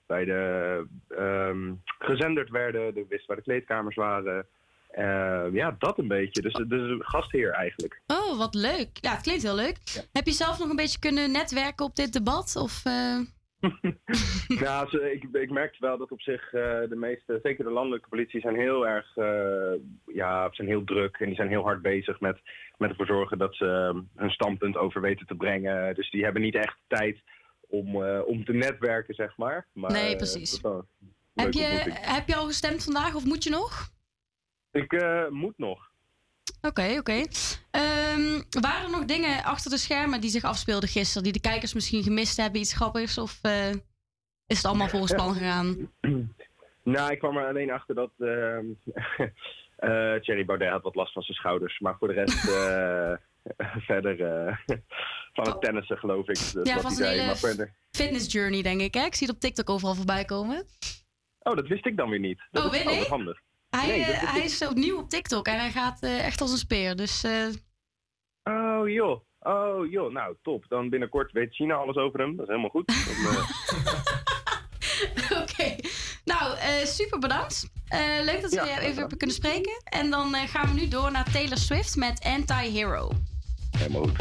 bij de ehm, gezenderd werden, de wisten waar de kleedkamers waren. Eh, ja, dat een beetje. Dus, dus een gastheer eigenlijk. Oh, wat leuk. Ja, het klinkt heel leuk. Heb je zelf nog een beetje kunnen netwerken op dit debat? Of, eh, *laughs* nou, ik, ik merkte wel dat op zich eh, de meeste, zeker de landelijke politie, zijn heel erg, eh, ja, zijn heel druk en die zijn heel hard bezig met, met ervoor zorgen dat ze eh, hun standpunt over weten te brengen. Dus die hebben niet echt tijd om, eh, om te netwerken, zeg maar. maar Nee, precies. heb, je, ontmoeting. heb je al gestemd vandaag of moet je nog? Ik moet nog. Oké, oké. Ehm, waren er nog dingen achter de schermen die zich afspeelden gisteren, die de kijkers misschien gemist hebben, iets grappigs? Of eh, is het allemaal *laughs* volgens plan gegaan? Nou, ik kwam er alleen achter dat ehm *laughs* eh, Thierry Baudet had wat last van zijn schouders. Maar voor de rest *laughs* eh, verder van het tennissen geloof ik. Dat Ja, wat van zijn zei. hele verder... fitness journey, denk ik. Hè? Ik zie het op TikTok overal voorbij komen. Oh, dat wist ik dan weer niet. Dat Oh, is handig. Hij, Nee, eh, dat- dat- hij is opnieuw op TikTok en hij gaat eh, echt als een speer. Dus eh, Oh joh. Oh joh, nou top. Dan binnenkort weet China alles over hem. Dat is helemaal goed. *laughs* Oké. Nou, eh, super bedankt. Eh, leuk dat we Ja, je graag even hebben kunnen spreken. En dan eh, gaan we nu door naar Taylor Swift met Anti-Hero. Helemaal goed.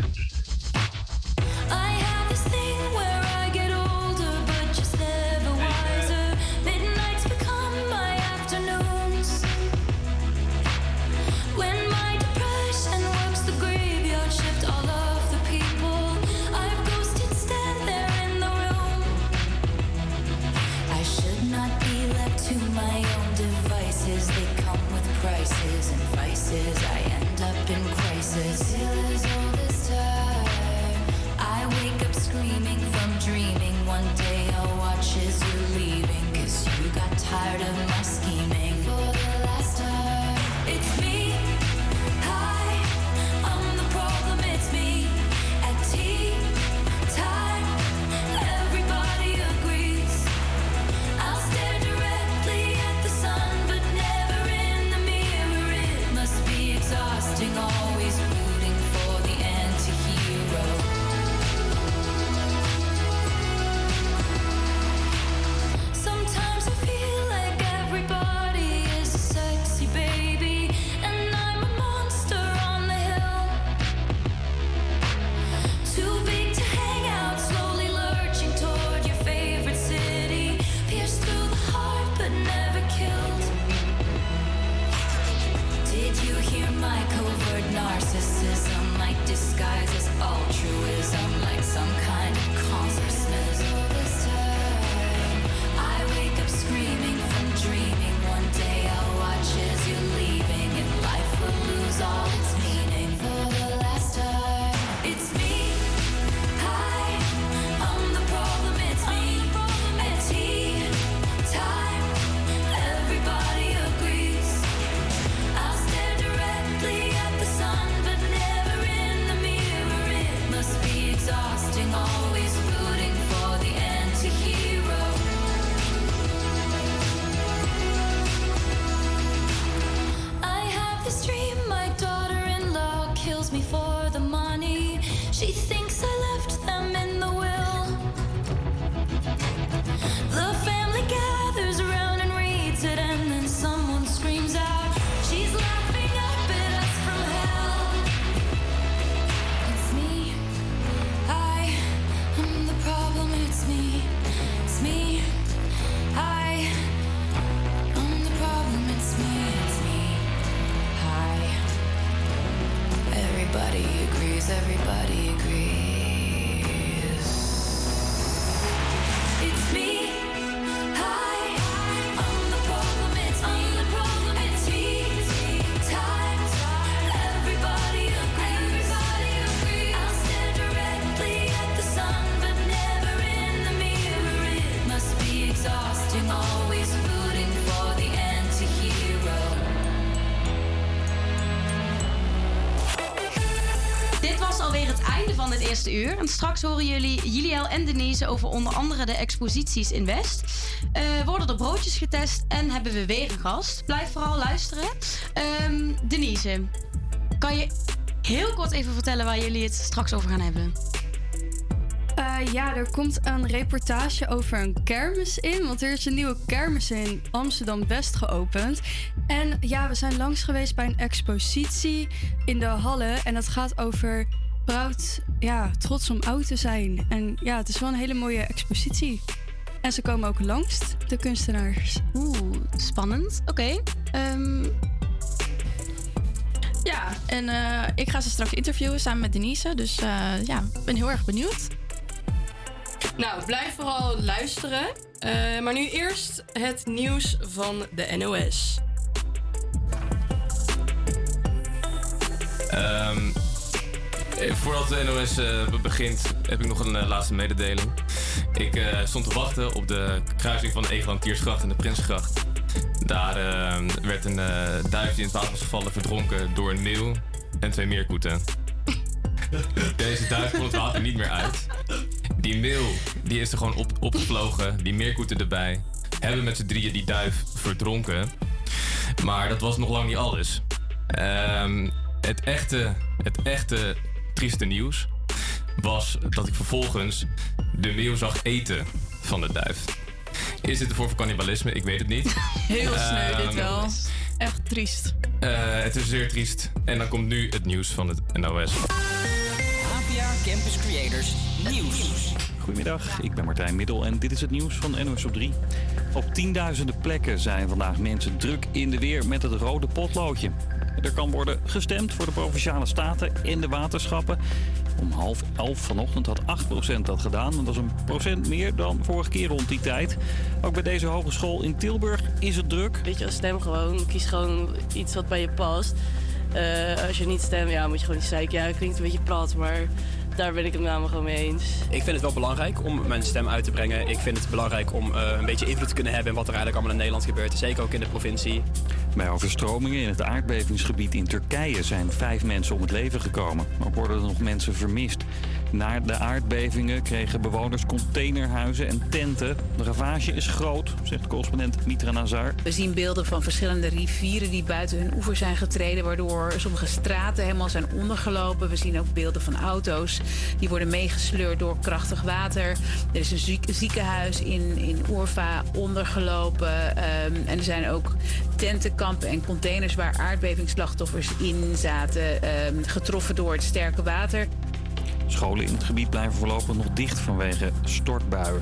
Uur. En straks horen jullie Juliel en Denise over onder andere de exposities in West. Eh, worden er broodjes getest en hebben we weer een gast. Blijf vooral luisteren. Ehm, Denise, kan je heel kort even vertellen waar jullie het straks over gaan hebben? Eh, ja, er komt een reportage over een kermis in. Want er is een nieuwe kermis in Amsterdam-West geopend. En ja, we zijn langs geweest bij een expositie in de Hallen. En dat gaat over proud, ja, trots om oud te zijn. En ja, het is wel een hele mooie expositie. En ze komen ook langs, de kunstenaars. Oeh, spannend. Oké. ehm, Ja, en eh, ik ga ze straks interviewen samen met Denise. Dus eh, ja, ik ben heel erg benieuwd. Nou, blijf vooral luisteren. Eh, maar nu eerst het nieuws van de NOS. Ehm, eh, voordat de NOS eh, be- begint, heb ik nog een eh, laatste mededeling. Ik eh, stond te wachten op de kruising van de Egelantiersgracht en de Prinsgracht. Daar eh, werd een eh, duif die in het water gevallen verdronken door een meeuw en twee meerkoeten. *laughs* Deze duif kon het water niet meer uit. Die meeuw die is er gewoon op, opgevlogen, die meerkoeten erbij. Hebben met z'n drieën die duif verdronken. Maar dat was nog lang niet alles. Ehm, het, echte, het echte trieste nieuws was dat ik vervolgens de meeuw zag eten van de duif. Is dit een vorm van cannibalisme? Ik weet het niet. *laughs* Heel sneu dit Ehm, wel. Echt triest. eh, het is zeer triest. En dan komt nu het nieuws van het NOS. APA Campus Creators Nieuws. Goedemiddag, ik ben Martijn Middel en dit is het nieuws van NOS op 3. Op tienduizenden plekken zijn vandaag mensen druk in de weer met het rode potloodje. Er kan worden gestemd voor de Provinciale Staten en de waterschappen. Om half elf vanochtend had 8% dat gedaan. En dat is een procent meer dan vorige keer rond die tijd. Ook bij deze hogeschool in Tilburg is het druk. Weet je, stem gewoon. Kies gewoon iets wat bij je past. Eh, als je niet stemt, ja, moet je gewoon niet zeiken. Ja, het klinkt een beetje plat, maar daar ben ik het namelijk gewoon mee eens. Ik vind het wel belangrijk om mijn stem uit te brengen. Ik vind het belangrijk om eh, een beetje invloed te kunnen hebben in wat er eigenlijk allemaal in Nederland gebeurt. Zeker ook in de provincie. Bij overstromingen in het aardbevingsgebied in Turkije zijn vijf mensen om het leven gekomen. Ook worden er nog mensen vermist. Na de aardbevingen kregen bewoners containerhuizen en tenten. De ravage is groot, zegt correspondent Mitra Nazar. We zien beelden van verschillende rivieren die buiten hun oever zijn getreden, waardoor sommige straten helemaal zijn ondergelopen. We zien ook beelden van auto's die worden meegesleurd door krachtig water. Er is een ziek- ziekenhuis in, in Urfa ondergelopen. ehm, en er zijn ook tentenkampen en containers waar aardbevingsslachtoffers in zaten, ehm, getroffen door het sterke water. Scholen in het gebied blijven voorlopig nog dicht vanwege stortbuien.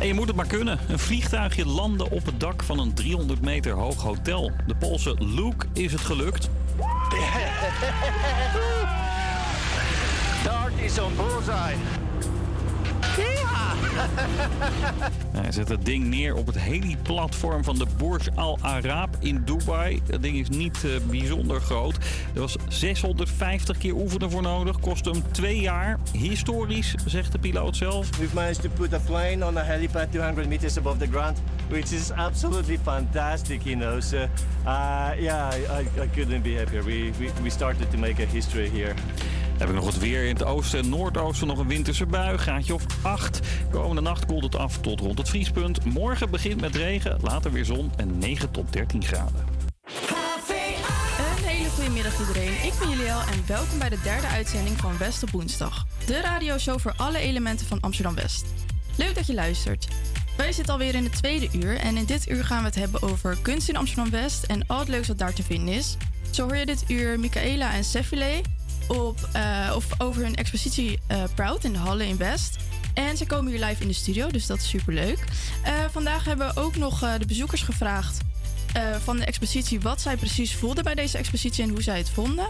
En je moet het maar kunnen. Een vliegtuigje landen op het dak van een 300 meter hoog hotel. De Poolse Luke is het gelukt. *laughs* Dart is on bullseye. *laughs* Hij zet het ding neer op het heliplatform van de Burj Al Arab in Dubai. Dat ding is niet eh, bijzonder groot. Er was 650 keer oefenen voor nodig. Kost hem twee jaar. Historisch, zegt de piloot zelf. We've managed to put a plane on a helipad 200 meters above the ground, which is absolutely fantastic, you know. So, uh, yeah, I, I couldn't be happier. We, we, we started to make a history here. Heb ik nog het weer in het oosten en noordoosten nog een winterse bui. Gaatje of 8. Komende nacht koelt het af tot rond het vriespunt. Morgen begint met regen, later weer zon en 9 tot 13 graden. Een hele goede middag iedereen. Ik ben Juliel en welkom bij de derde uitzending van West op woensdag. De radioshow voor alle elementen van Amsterdam West. Leuk dat je luistert. Wij zitten alweer in het tweede uur en in dit uur gaan we het hebben over kunst in Amsterdam West en al het leuks wat daar te vinden is. Zo hoor je dit uur Michaela en Sefile op, eh, of over hun expositie eh, Proud in de Halle in West. En ze komen hier live in de studio, dus dat is superleuk. Eh vandaag hebben we ook nog de bezoekers gevraagd van de expositie wat zij precies voelden bij deze expositie en hoe zij het vonden.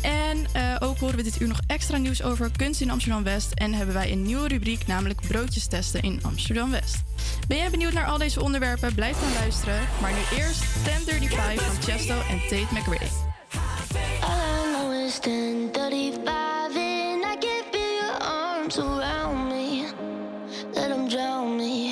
En ook horen we dit uur nog extra nieuws over kunst in Amsterdam West. En hebben wij een nieuwe rubriek, namelijk broodjes testen in Amsterdam West. Ben jij benieuwd naar al deze onderwerpen? Blijf dan luisteren. Maar nu eerst 1035 van Chesto en Tate McRae. Is 1035 and I can feel your arms around me. Let them drown me.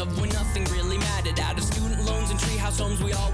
of when nothing really mattered. Out of student loans and treehouse homes, we all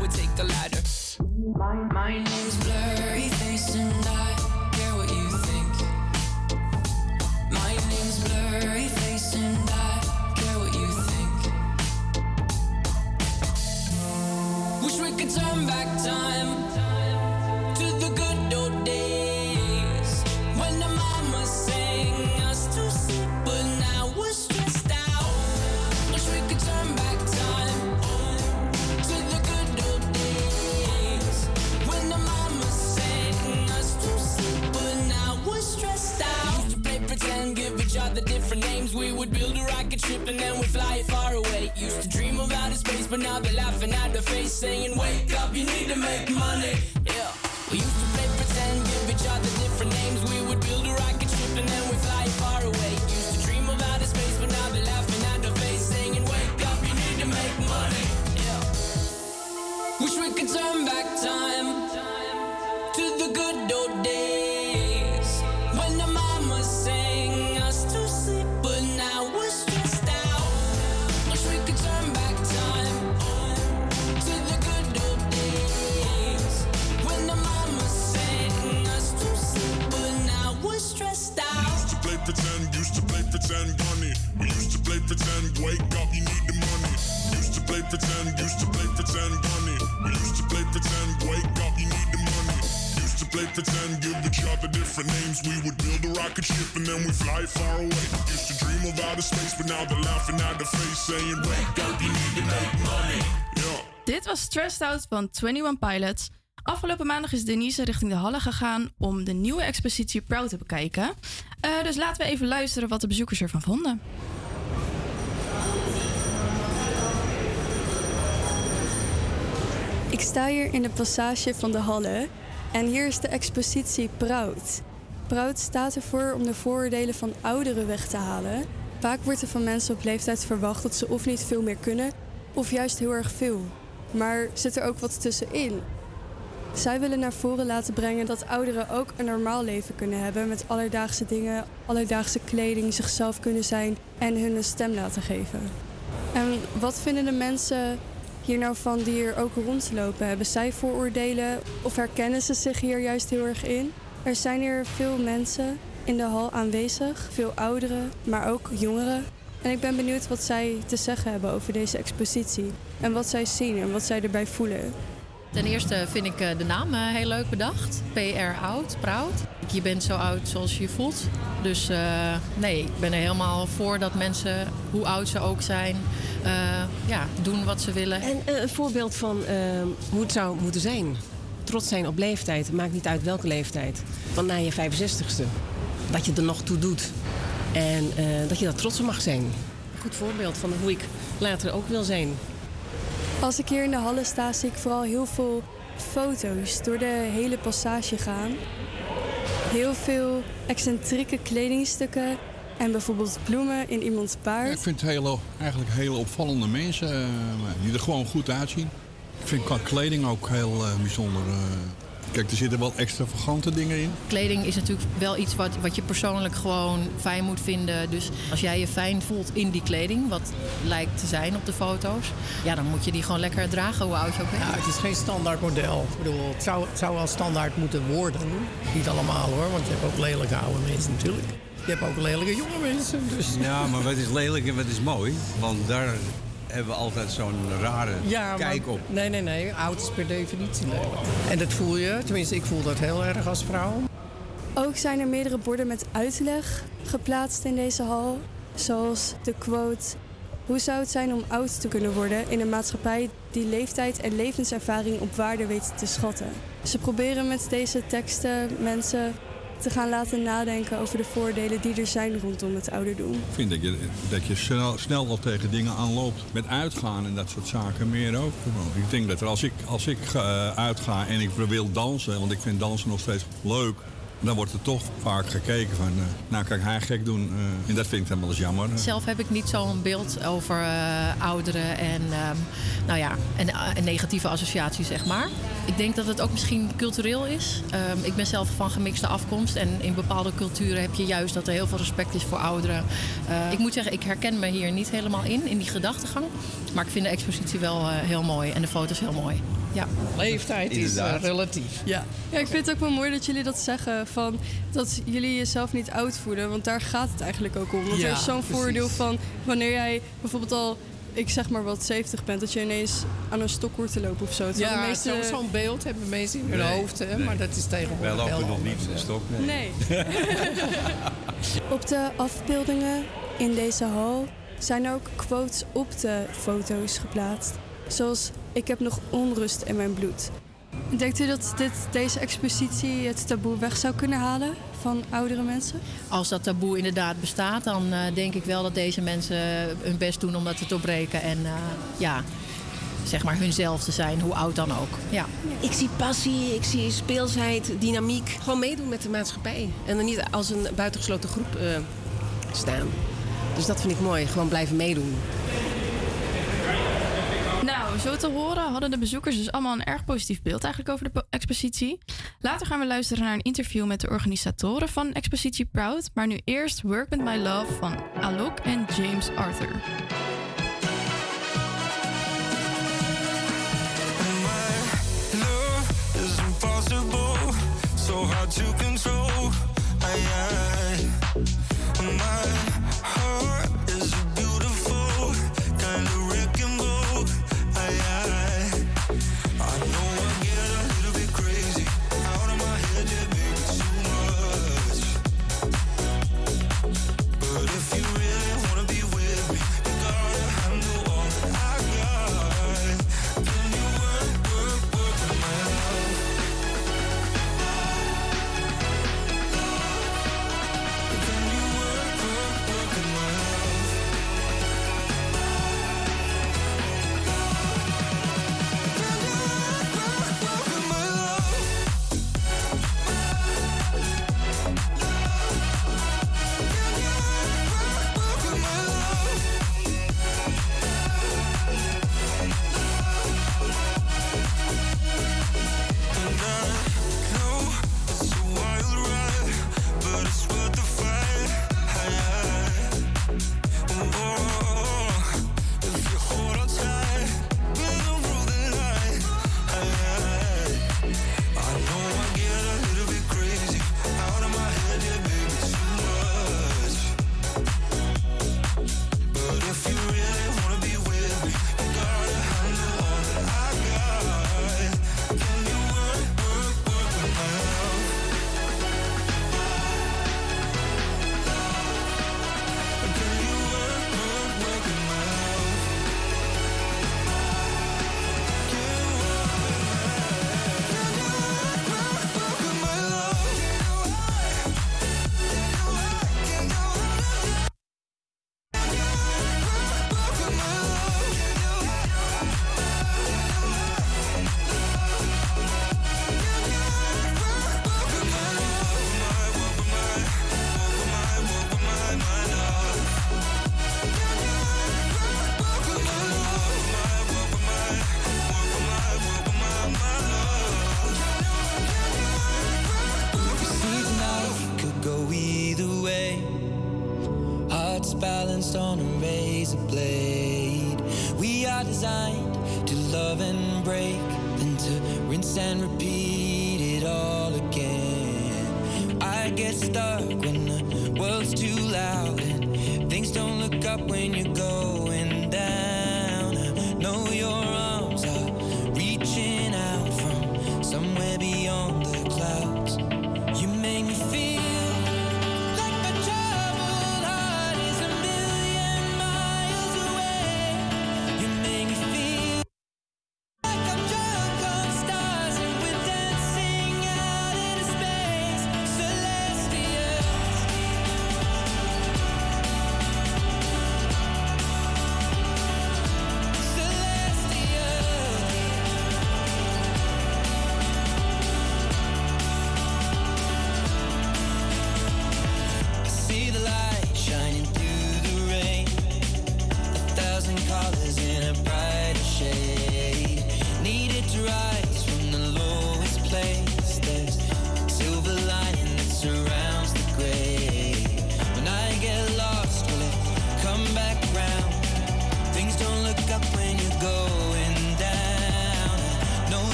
Van 21 Pilots. Afgelopen maandag is Denise richting de Halle gegaan om de nieuwe expositie Proud te bekijken. Eh, dus laten we even luisteren wat de bezoekers ervan vonden. Ik sta hier in de passage van de Halle en hier is de expositie Proud. Proud staat ervoor om de vooroordelen van ouderen weg te halen. Vaak wordt er van mensen op leeftijd verwacht dat ze of niet veel meer kunnen, of juist heel erg veel. Maar zit er ook wat tussenin? Zij willen naar voren laten brengen dat ouderen ook een normaal leven kunnen hebben met alledaagse dingen, alledaagse kleding, zichzelf kunnen zijn en hun stem laten geven. En wat vinden de mensen hier nou van die hier ook rondlopen? Hebben zij vooroordelen of herkennen ze zich hier juist heel erg in? Er zijn hier veel mensen in de hal aanwezig, veel ouderen, maar ook jongeren. En ik ben benieuwd wat zij te zeggen hebben over deze expositie. En wat zij zien en wat zij erbij voelen. Ten eerste vind ik eh, de naam eh, heel leuk bedacht. PR oud, proud. Je bent zo oud zoals je je voelt. Dus eh, nee, ik ben er helemaal voor dat mensen, hoe oud ze ook zijn, eh, ja, doen wat ze willen. En een voorbeeld van eh, hoe het zou moeten zijn. Trots zijn op leeftijd, maakt niet uit welke leeftijd. Want na je 65ste, dat je er nog toe doet. En eh, dat je daar trots op mag zijn. Een goed voorbeeld van hoe ik later ook wil zijn. Als ik hier in de Halle sta, zie ik vooral heel veel foto's door de hele passage gaan. Heel veel excentrieke kledingstukken en bijvoorbeeld bloemen in iemands baard. Ik vind het eigenlijk hele opvallende mensen eh, die er gewoon goed uitzien. Ik vind qua kleding ook heel eh, bijzonder. Kijk, er zitten wel extravagante dingen in. Kleding is natuurlijk wel iets wat, wat je persoonlijk gewoon fijn moet vinden. Dus als jij je fijn voelt in die kleding, wat lijkt te zijn op de foto's, ja, dan moet je die gewoon lekker dragen, hoe oud je ook bent. Ja, het is geen standaard model. Ik bedoel, het zou, het zou wel standaard moeten worden. Niet allemaal hoor, want je hebt ook lelijke oude mensen natuurlijk. Je hebt ook lelijke jonge mensen. Dus. Ja, maar wat is lelijk en wat is mooi? Want daar hebben we altijd zo'n rare Ja, maar- kijk op. Nee, nee, nee. Oud is per definitie lelijk. En dat voel je, tenminste ik voel dat heel erg als vrouw. Ook zijn er meerdere borden met uitleg geplaatst in deze hal. Zoals de quote: Hoe zou het zijn om oud te kunnen worden in een maatschappij die leeftijd en levenservaring op waarde weet te schatten? Ze proberen met deze teksten mensen te gaan laten nadenken over de voordelen die er zijn rondom het ouderdom. Ik vind dat je, dat je snel, snel al tegen dingen aanloopt. Met uitgaan en dat soort zaken meer ook. Ik denk dat er als ik, als ik eh, uitga en ik wil dansen, want ik vind dansen nog steeds leuk. Dan wordt er toch vaak gekeken van, eh, nou ik haar gek doen. eh, en dat vind ik dan wel eens jammer. Zelf heb ik niet zo'n beeld over eh, ouderen en, ehm, nou ja, en, negatieve associaties, zeg maar. Ik denk dat het ook misschien cultureel is. Ehm, ik ben zelf van gemixte afkomst en in bepaalde culturen heb je juist dat er heel veel respect is voor ouderen. Ik moet zeggen, ik herken me hier niet helemaal in, in die gedachtegang. Maar ik vind de expositie wel heel mooi en de foto's heel mooi. Ja. Leeftijd is eh, relatief. Ja. ja, ik vind het ook wel mooi dat jullie dat zeggen. Van dat jullie jezelf niet oud voelen. Want daar gaat het eigenlijk ook om. Want Ja, er is zo'n voordeel van wanneer jij bijvoorbeeld al, ik zeg maar wat 70 bent, dat je ineens aan een stok hoort te lopen of zo. Terwijl Ja, de meeste... zo- zo'n beeld hebben mensen in hun Nee, hoofd, hè, nee. maar dat is tegenwoordig Wij lopen nog niet hè. stok. Nee. *laughs* Op de afbeeldingen in deze hal zijn er ook quotes op de foto's geplaatst. Zoals ik heb nog onrust in mijn bloed. Denkt u dat dit, deze expositie het taboe weg zou kunnen halen van oudere mensen? Als dat taboe inderdaad bestaat, dan eh, denk ik wel dat deze mensen hun best doen om dat te doorbreken. En eh, ja, zeg maar hunzelf te zijn, hoe oud dan ook. Ja. Ik zie passie, ik zie speelsheid, dynamiek. Gewoon meedoen met de maatschappij. En dan niet als een buitengesloten groep eh, staan. Dus dat vind ik mooi, gewoon blijven meedoen. Zo te horen hadden de bezoekers dus allemaal een erg positief beeld eigenlijk over de po- expositie. Later gaan we luisteren naar een interview met de organisatoren van expositie Proud. Maar nu eerst Work With My Love van Alok en James Arthur. Love is impossible, so to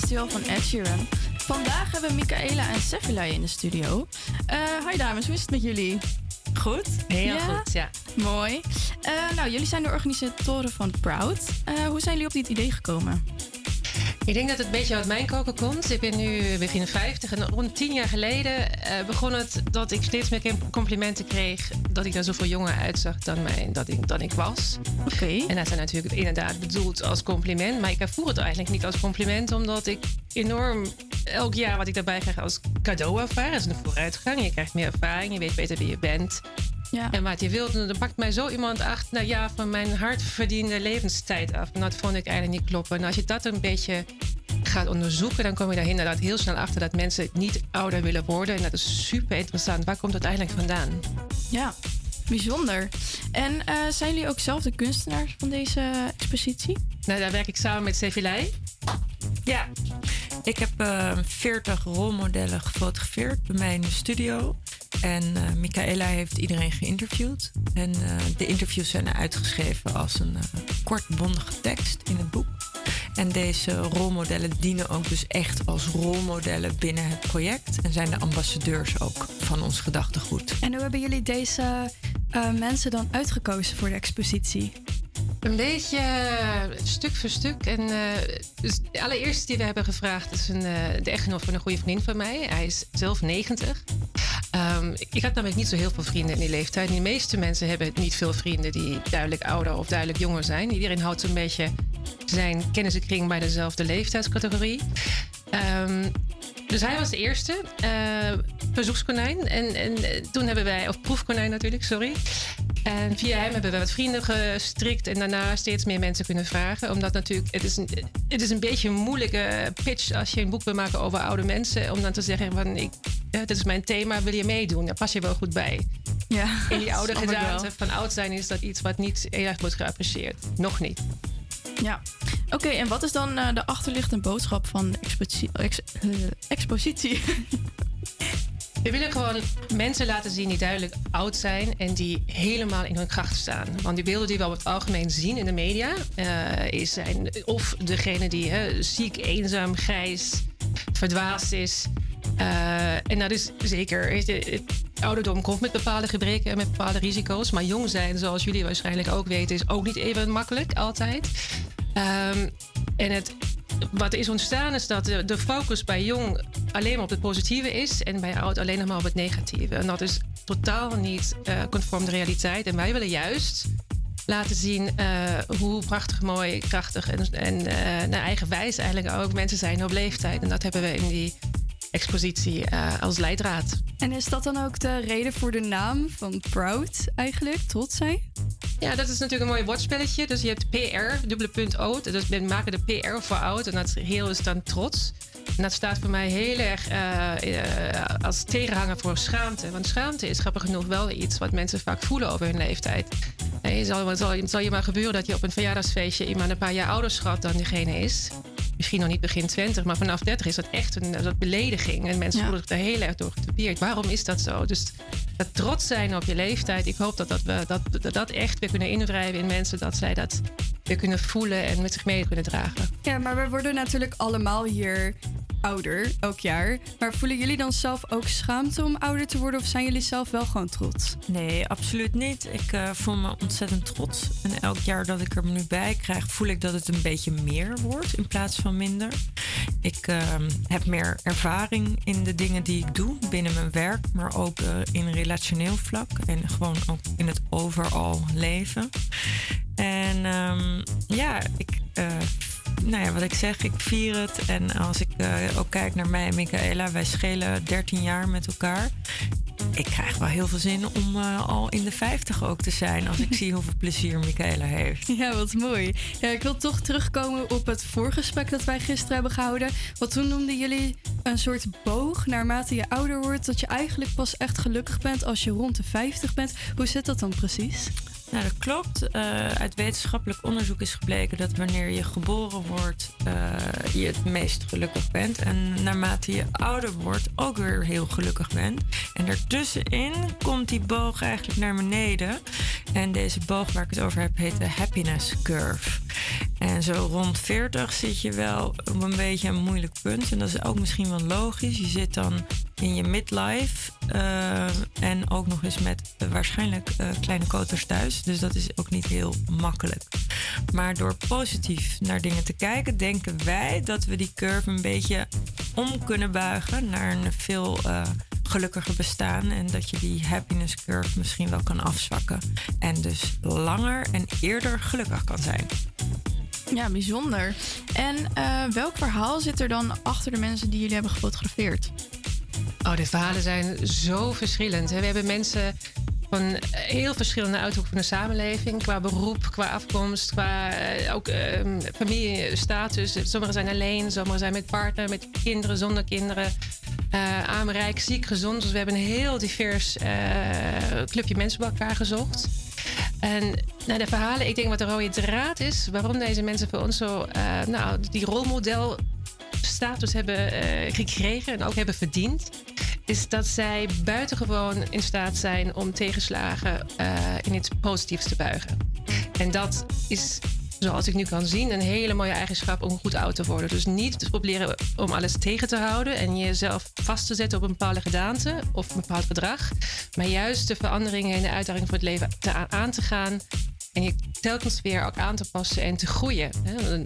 Celestial van Ed Sheeran. Vandaag hebben Michaela en Sefilai in de studio. Eh hi dames, hoe is het met jullie? Goed? Heel goed, ja. Mooi. Eh, nou, jullie zijn de organisatoren van Proud. Eh, hoe zijn jullie op dit idee gekomen? Ik denk dat het een beetje uit mijn koken komt. Ik ben nu begin 50 en rond tien jaar geleden eh, begon het dat ik steeds meer complimenten kreeg dat ik er zoveel jonger uitzag dan, dat ik, dan ik was. Oké. En dat zijn natuurlijk inderdaad bedoeld als compliment, maar ik ervoer het eigenlijk niet als compliment, omdat ik enorm elk jaar wat ik daarbij krijg als cadeau ervaar. Dat is een vooruitgang. Je krijgt meer ervaring, je weet beter wie je bent. Ja. En wat je wilt, dan pakt mij zo iemand acht, nou ja, van mijn hardverdiende levenstijd af. En dat vond ik eigenlijk niet kloppen. En als je dat een beetje gaat onderzoeken, dan kom je daar inderdaad heel snel achter dat mensen niet ouder willen worden. En dat is super interessant. Waar komt dat eigenlijk vandaan? Ja, bijzonder. En eh, zijn jullie ook zelf de kunstenaars van deze expositie? Nou, daar werk ik samen met Sevilei. Ja, ik heb eh 40 rolmodellen gefotografeerd bij mij in de studio. En eh Michaela heeft iedereen geïnterviewd. En eh, de interviews zijn uitgeschreven als een eh, kort bondige tekst in het boek. En deze rolmodellen dienen ook dus echt als rolmodellen binnen het project. En zijn de ambassadeurs ook van ons gedachtegoed. En hoe hebben jullie deze eh, mensen dan uitgekozen voor de expositie? Een beetje eh, stuk voor stuk. En dus de allereerste die we hebben gevraagd is een, eh, de echtgenoot van een goede vriend van mij. Hij is zelf 90. Ehm, ik had namelijk niet zo heel veel vrienden in die leeftijd. De meeste mensen hebben niet veel vrienden die duidelijk ouder of duidelijk jonger zijn. Iedereen houdt zo'n beetje zijn kennissenkring bij dezelfde leeftijdscategorie. Ehm, dus hij was de eerste eh, verzoekskonijn. En, en eh, toen hebben wij, of proefkonijn natuurlijk, sorry. En via hem hebben we wat vrienden gestrikt en daarna steeds meer mensen kunnen vragen. Omdat natuurlijk, het is een, het is een beetje een moeilijke pitch als je een boek wil maken over oude mensen. Om dan te zeggen van, ik, ja, dit is mijn thema, wil je meedoen? Daar pas je wel goed bij. Ja, In die oude gedaante van oud zijn is dat iets wat niet heel erg wordt geapprecieerd. Nog niet. Ja. Oké, en wat is dan eh, de achterliggende boodschap van de eh, expositie? *laughs* We willen gewoon mensen laten zien die duidelijk oud zijn en die helemaal in hun kracht staan. Want die beelden die we op het algemeen zien in de media, eh, is zijn of degene die hè, ziek, eenzaam, grijs, verdwaasd is. Eh, en dat is zeker. Het ouderdom komt met bepaalde gebreken en met bepaalde risico's. Maar jong zijn, zoals jullie waarschijnlijk ook weten, is ook niet even makkelijk altijd. Ehm, en het, wat is ontstaan is dat de, focus bij jong alleen maar op het positieve is en bij oud alleen nog maar op het negatieve. En dat is totaal niet eh, conform de realiteit. En wij willen juist laten zien eh, hoe prachtig, mooi, krachtig en, en naar eigen wijs eigenlijk ook mensen zijn op leeftijd. En dat hebben we in die expositie eh, als leidraad. En is dat dan ook de reden voor de naam van Proud eigenlijk? Trots zijn? Ja, dat is natuurlijk een mooi woordspelletje. Dus je hebt PR, dubbele punt oud. Dus we maken de PR voor oud. En dat heel is dan trots. En dat staat voor mij heel erg eh, eh, als tegenhanger voor schaamte. Want schaamte is grappig genoeg wel iets wat mensen vaak voelen over hun leeftijd. En je zal, het zal, zal je maar gebeuren dat je op een verjaardagsfeestje iemand een paar jaar ouder schat dan diegene is. Misschien nog niet begin 20, maar vanaf 30 is dat echt een, dat belediging. En mensen Ja. voelen zich daar heel erg door getypeerd. Waarom is dat zo? Dus dat trots zijn op je leeftijd. Ik hoop dat dat, we, dat, dat, dat echt weer kunnen invrijven in mensen. Dat zij dat weer kunnen voelen en met zich mee kunnen dragen. Ja, maar we worden natuurlijk allemaal hier ouder, elk jaar. Maar voelen jullie dan zelf ook schaamte om ouder te worden? Of zijn jullie zelf wel gewoon trots? Nee, absoluut niet. Ik eh, voel me ontzettend trots. En elk jaar dat ik er nu bij krijg, voel ik dat het een beetje meer wordt in plaats van minder. Ik ehm, heb meer ervaring in de dingen die ik doe binnen mijn werk, maar ook eh, in relationeel vlak en gewoon ook in het overal leven. En ehm, ja, ik. Nou ja, wat ik zeg, ik vier het. En als ik eh, ook kijk naar mij en Michaela, wij schelen 13 jaar met elkaar. Ik krijg wel heel veel zin om eh, al in de 50 ook te zijn. Als ik *laughs* zie hoeveel plezier Michaela heeft. Ja, wat mooi. Ja, ik wil toch terugkomen op het voorgesprek dat wij gisteren hebben gehouden. Want toen noemden jullie een soort boog naarmate je ouder wordt. Dat je eigenlijk pas echt gelukkig bent als je rond de 50 bent. Hoe zit dat dan precies? Nou, dat klopt. Eh, uit wetenschappelijk onderzoek is gebleken dat wanneer je geboren wordt, eh, je het meest gelukkig bent. En naarmate je ouder wordt, ook weer heel gelukkig bent. En daartussenin komt die boog eigenlijk naar beneden. En deze boog waar ik het over heb, heet de happiness curve. En zo rond 40 zit je wel op een beetje een moeilijk punt. En dat is ook misschien wel logisch. Je zit dan in je midlife. Eh, en ook nog eens met eh, waarschijnlijk eh, kleine koters thuis. Dus dat is ook niet heel makkelijk. Maar door positief naar dingen te kijken, denken wij dat we die curve een beetje om kunnen buigen naar een veel gelukkiger bestaan. En dat je die happiness curve misschien wel kan afzwakken. En dus langer en eerder gelukkig kan zijn. Ja, bijzonder. En welk verhaal zit er dan achter de mensen die jullie hebben gefotografeerd? Oh, de verhalen zijn zo verschillend. We hebben mensen van heel verschillende uithoeken van de samenleving. Qua beroep, qua afkomst, qua eh, ook ehm, familiestatus. Sommigen zijn alleen, sommigen zijn met partner, met kinderen, zonder kinderen. eh arm, rijk, ziek, gezond. Dus we hebben een heel divers eh, clubje mensen bij elkaar gezocht. En nou, de verhalen, ik denk wat de rode draad is, waarom deze mensen voor ons zo, nou, die rolmodel status hebben eh, gekregen en ook hebben verdiend, is dat zij buitengewoon in staat zijn om tegenslagen eh, in iets positiefs te buigen. En dat is, zoals ik nu kan zien, een hele mooie eigenschap om goed oud te worden. Dus niet proberen om alles tegen te houden en jezelf vast te zetten op een bepaalde gedaante of een bepaald gedrag, maar juist de veranderingen en de uitdagingen voor het leven te, aan te gaan en je telkens weer ook aan te passen en te groeien.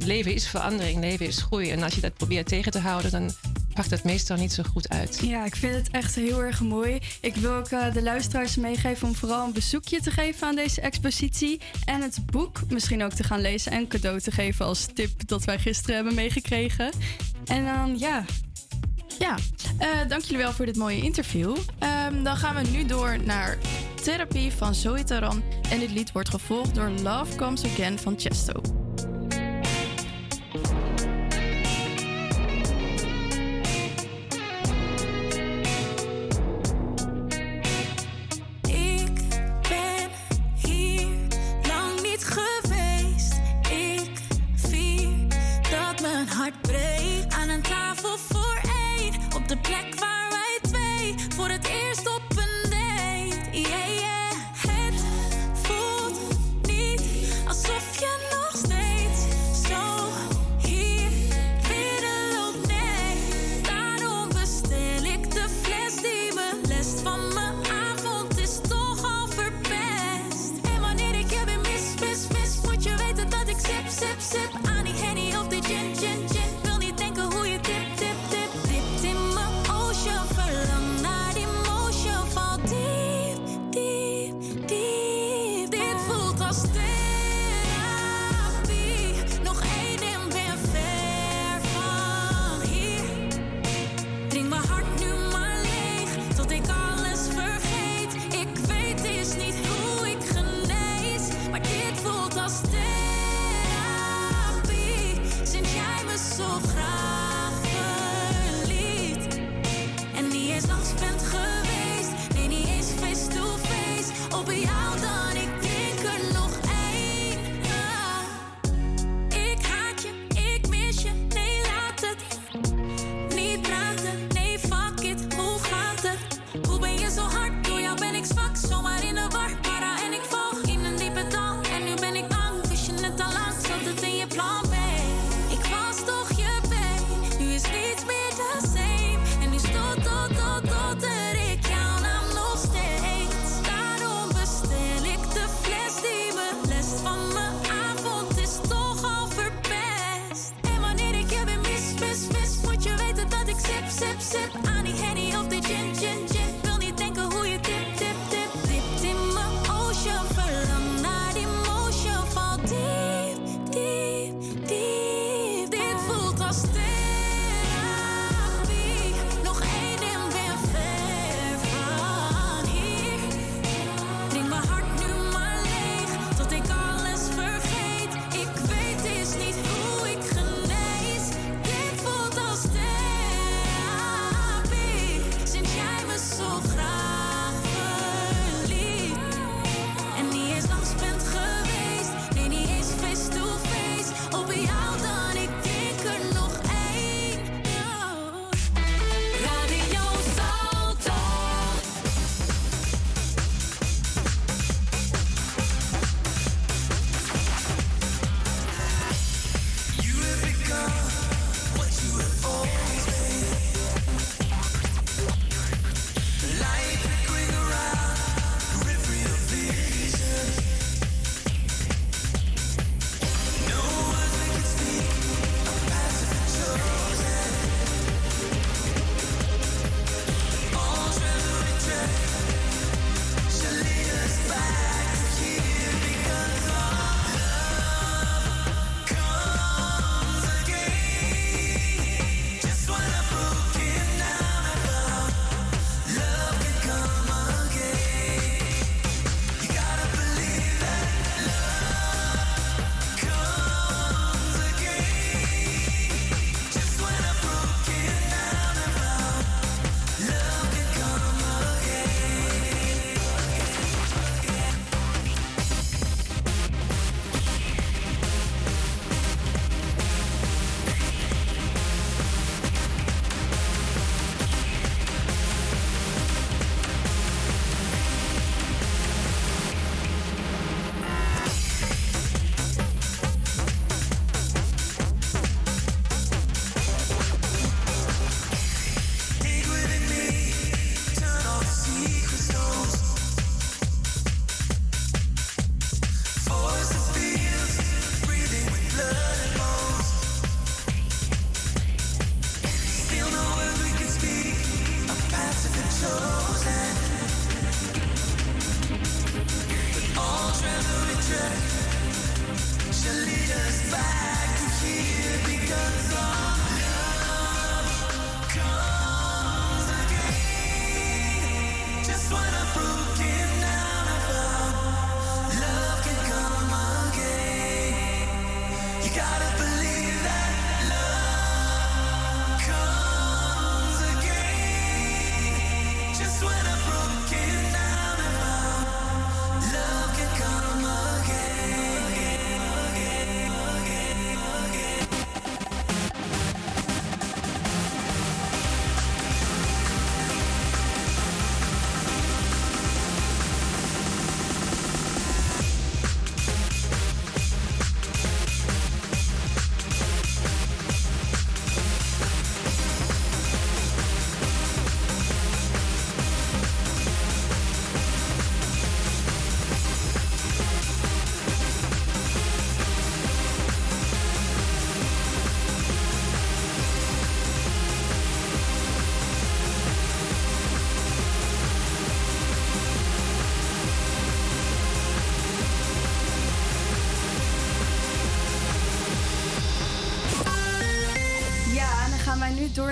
Leven is verandering, leven is groei. En als je dat probeert tegen te houden, dan pakt het meestal niet zo goed uit. Ja, ik vind het echt heel erg mooi. Ik wil ook eh, de luisteraars meegeven om vooral een bezoekje te geven aan deze expositie. En het boek misschien ook te gaan lezen en cadeau te geven als tip dat wij gisteren hebben meegekregen. En dan ja. Ja, eh, dank jullie wel voor dit mooie interview. Ehm, dan gaan we nu door naar Therapie van Zoe Taran. En dit lied wordt gevolgd door Love Comes Again van Chesto.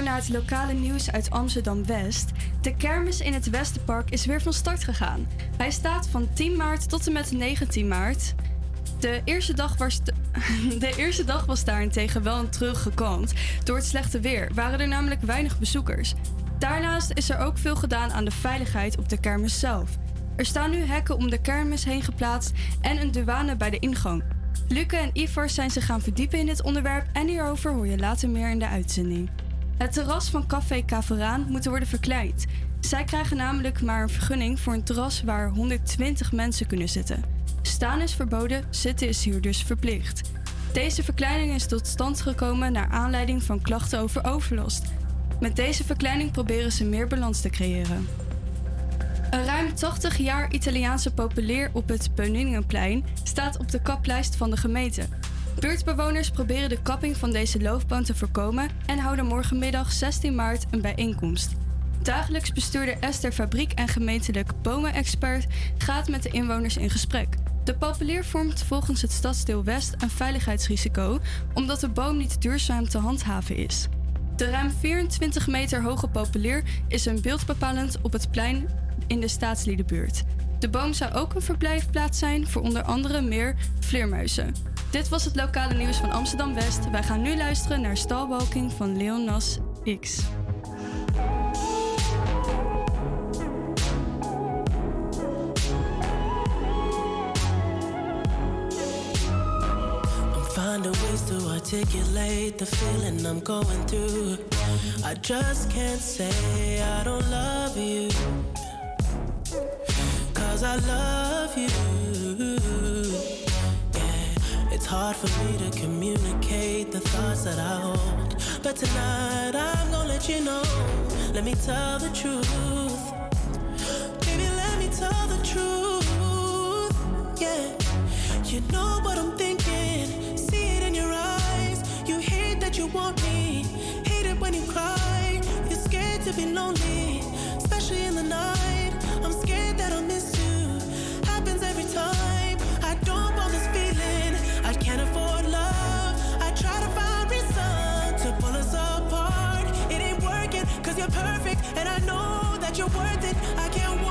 Door naar het lokale nieuws uit Amsterdam-West. De kermis in het Westenpark is weer van start gegaan. Hij staat van 10 maart tot en met 19 maart. De eerste dag was, de, *laughs* de eerste dag was daarentegen wel een teruggekant. Door het slechte weer waren er namelijk weinig bezoekers. Daarnaast is er ook veel gedaan aan de veiligheid op de kermis zelf. Er staan nu hekken om de kermis heen geplaatst en een douane bij de ingang. Luke en Ivar zijn zich gaan verdiepen in dit onderwerp en hierover hoor je later meer in de uitzending. Het terras van Café Caveraan moet worden verkleind. Zij krijgen namelijk maar een vergunning voor een terras waar 120 mensen kunnen zitten. Staan is verboden, zitten is hier dus verplicht. Deze verkleining is tot stand gekomen naar aanleiding van klachten over overlast. Met deze verkleining proberen ze meer balans te creëren. Een ruim 80 jaar Italiaanse populier op het Beuningenplein staat op de kaplijst van de gemeente. Buurtbewoners proberen de kapping van deze loofboom te voorkomen en houden morgenmiddag 16 maart een bijeenkomst. Dagelijks bestuurder Esther Fabriek en gemeentelijk bomenexpert gaat met de inwoners in gesprek. De populier vormt volgens het stadsdeel West een veiligheidsrisico omdat de boom niet duurzaam te handhaven is. De ruim 24 meter hoge populier is een beeldbepalend op het plein in de staatsliedenbuurt. De boom zou ook een verblijfplaats zijn voor onder andere meer vleermuizen. Dit was het lokale nieuws van Amsterdam West. Wij gaan nu luisteren naar Stalwalking van Leonas X. To the feeling I'm going through. I just can't say I don't love you. Cause I love you. Yeah, it's hard for me to communicate the thoughts that I hold. But tonight I'm gonna let you know. Let me tell the truth. Baby, let me tell the truth. Yeah. You know what I'm thinking. See it in your eyes. You hate that you want me. Hate it when you cry. You're scared to be lonely, especially in the night. You're perfect. And I know that you're worth it. I can't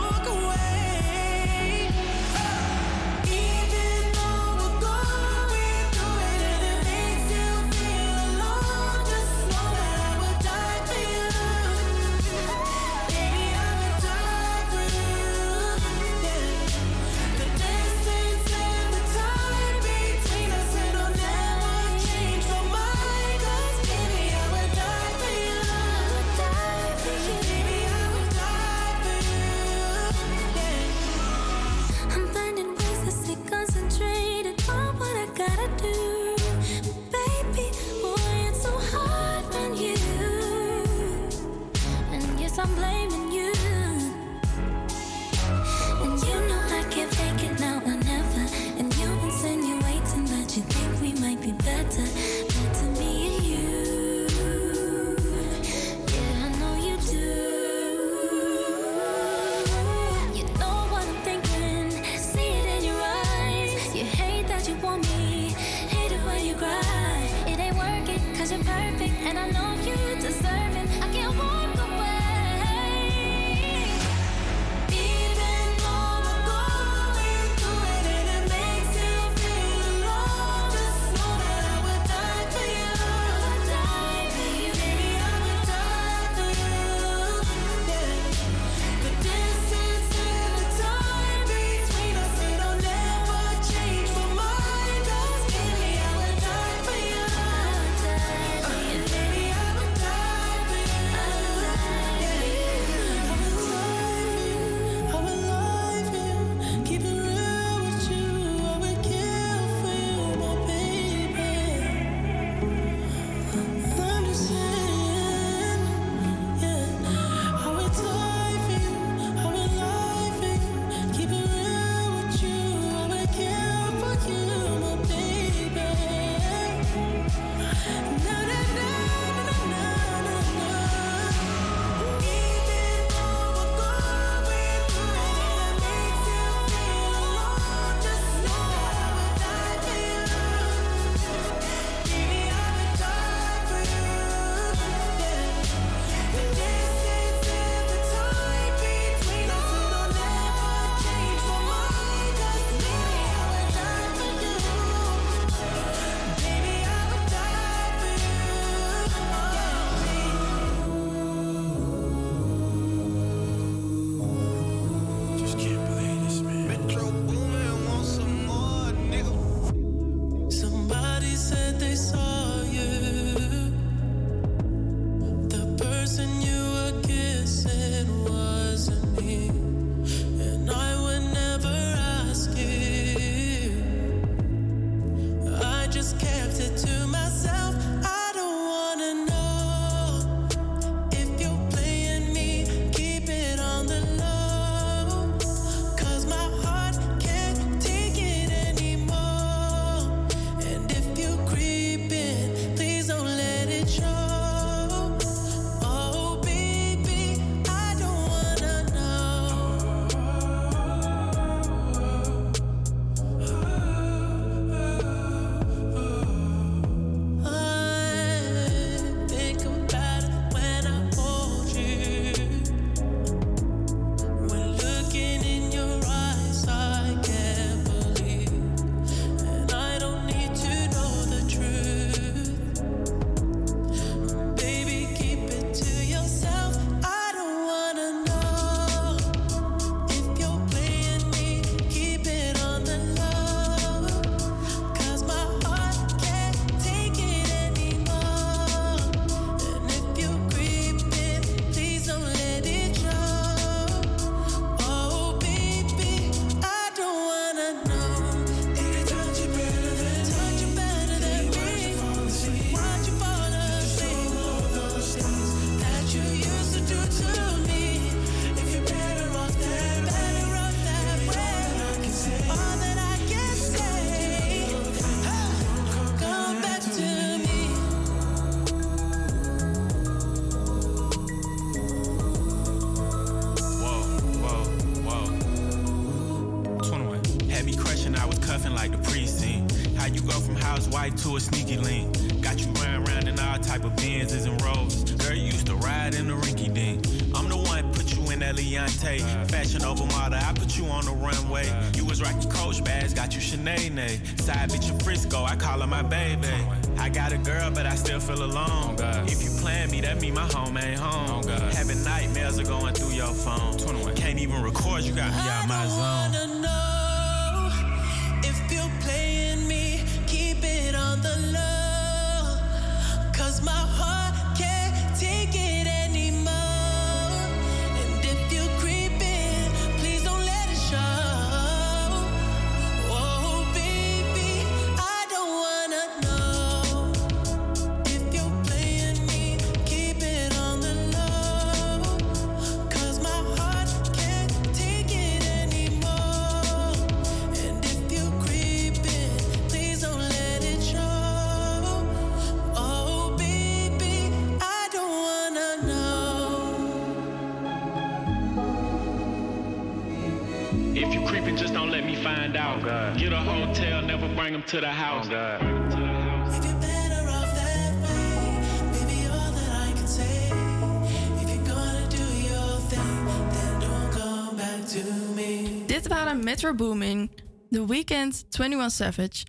come back to me. Dit waren Metro Booming, The Weeknd, 21 Savage.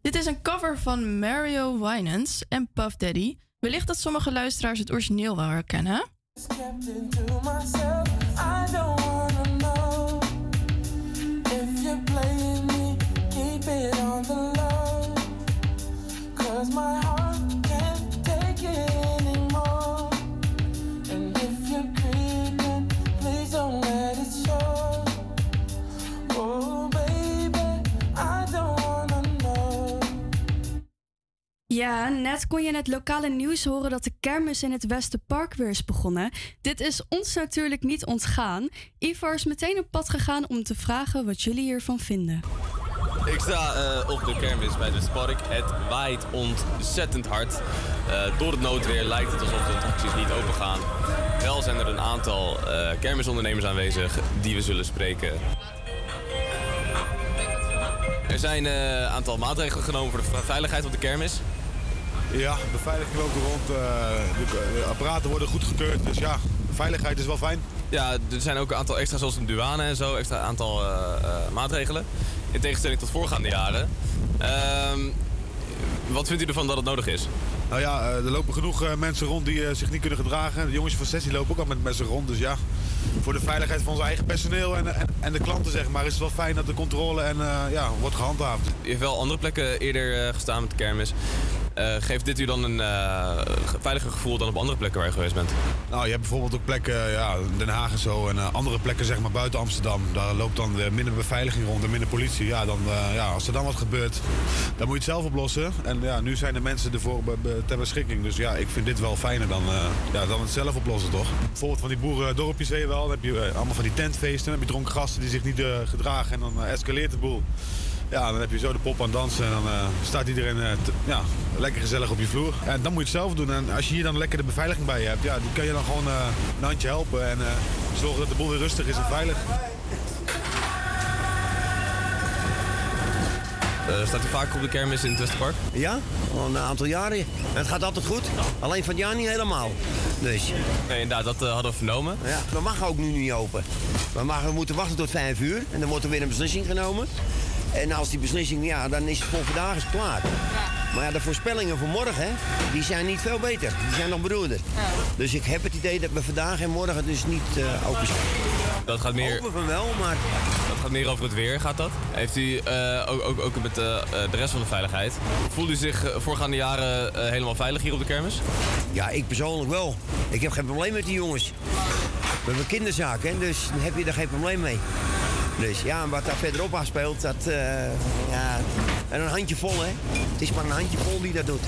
Dit is een cover van Mario Winans en Puff Daddy. Wellicht dat sommige luisteraars het origineel wel herkennen. Ja, net kon je in het lokale nieuws horen dat de kermis in het Westerpark weer is begonnen. Dit is ons natuurlijk niet ontgaan. Ivar is meteen op pad gegaan om te vragen wat jullie hiervan vinden. Ik sta eh, op de kermis bij de Spark. Het waait ontzettend hard. Eh, door het noodweer lijkt het alsof de attracties niet open gaan. Wel zijn er een aantal eh, kermisondernemers aanwezig die we zullen spreken. Er zijn een aantal maatregelen genomen voor de veiligheid op de kermis. Ja, beveiliging loopt er rond. de, de apparaten worden goedgekeurd. Dus ja, veiligheid is wel fijn. Ja, er zijn ook een aantal extra, zoals een douane en zo, extra aantal maatregelen. In tegenstelling tot voorgaande jaren. Ehm, wat vindt u ervan dat het nodig is? Nou ja, eh, er lopen genoeg eh, mensen rond die eh, zich niet kunnen gedragen. De jongens van 6 die lopen ook al met mensen rond. Dus ja, voor de veiligheid van ons eigen personeel en, en, en de klanten zeg maar, is het wel fijn dat de controle en, ja, wordt gehandhaafd. U heeft wel andere plekken eerder gestaan met de kermis. Eh, geeft dit u dan een eh, veiliger gevoel dan op andere plekken waar je geweest bent? Nou, je hebt bijvoorbeeld ook plekken, ja, Den Haag en zo, en eh, andere plekken zeg maar buiten Amsterdam. Daar loopt dan eh, minder beveiliging rond en minder politie. Ja, dan, eh, ja, als er dan wat gebeurt, dan moet je het zelf oplossen. En ja, nu zijn de mensen ervoor ter beschikking. Dus ja, ik vind dit wel fijner dan, eh, ja, dan het zelf oplossen, toch? Bijvoorbeeld van die boerendorpjes zie je wel. Dan heb je eh, allemaal van die tentfeesten. Dan heb je dronken gasten die zich niet eh, gedragen en dan eh, escaleert de boel. Ja, dan heb je zo de pop aan het dansen en dan eh, staat iedereen eh, ja, lekker gezellig op je vloer. En dan moet je het zelf doen. En als je hier dan lekker de beveiliging bij je hebt, ja, die kan je dan gewoon eh, een handje helpen en eh, zorgen dat de boel weer rustig is en veilig. Eh, staat u vaak op de kermis in het Westerpark? Ja, al een aantal jaren. En het gaat altijd goed. Alleen van het jaar niet helemaal. Dus. Nee, inderdaad, dat hadden we vernomen. Ja, we mogen ook nu niet open. We, mogen, we moeten wachten tot vijf uur en dan wordt er weer een beslissing genomen. En als die beslissing, ja, dan is het voor vandaag is klaar. Maar ja, de voorspellingen voor morgen, die zijn niet veel beter. Die zijn nog beroerder. Dus ik heb het idee dat we vandaag en morgen dus niet eh, open zijn. Dat gaat meer... Hopen van wel, maar... Dat gaat meer over het weer, gaat dat? Heeft u eh, ook, ook, ook met eh, eh, de rest van de veiligheid... Voelt u zich voorgaande jaren helemaal veilig hier op de kermis? Ja, ik persoonlijk wel. Ik heb geen probleem met die jongens. We hebben kinderzaken, hè, dus dan heb je daar geen probleem mee. Dus ja, wat daar verderop afspeelt, dat... eh, ja, en een handjevol, hè. Het is maar een handjevol die dat doet.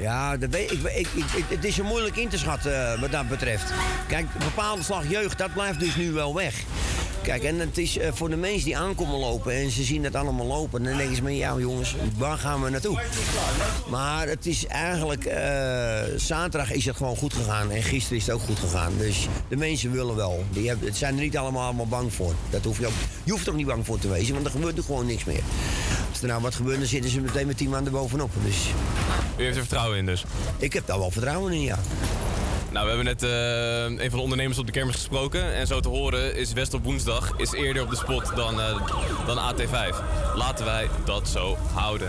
Ja, dat weet, ik, ik, het is zo moeilijk in te schatten eh, wat dat betreft. Kijk, bepaalde slag jeugd, dat blijft dus nu wel weg. Kijk, en het is eh, voor de mensen die aankomen lopen en ze zien het allemaal lopen, dan denken ze me, ja jongens, waar gaan we naartoe? Maar het is eigenlijk, eh, zaterdag is het gewoon goed gegaan en gisteren is het ook goed gegaan. Dus de mensen willen wel. Die hebben, het zijn er niet allemaal, allemaal bang voor. Dat hoef je, ook, je hoeft er ook niet bang voor te wezen, want er gebeurt er gewoon niks meer. Als er nou wat gebeurt, dan zitten ze meteen met tien man erbovenop. Dus U heeft er vertrouwen in dus? ik heb daar wel vertrouwen in, ja. Nou, we hebben net eh, een van de ondernemers op de kermis gesproken. En zo te horen is West op woensdag is eerder op de spot dan, eh, dan AT5. Laten wij dat zo houden.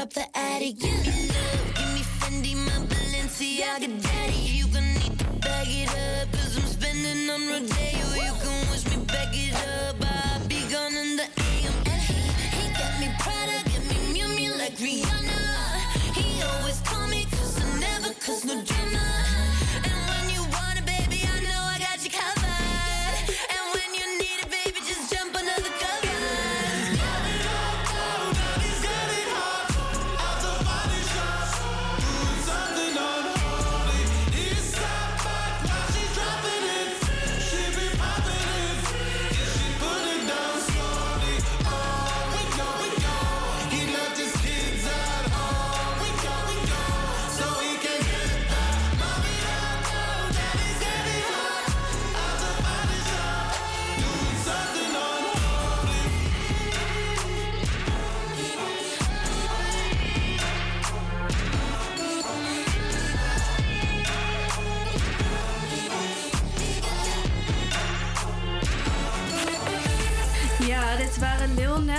Wanna the attic. Give me love, give me Fendi, my Balenciaga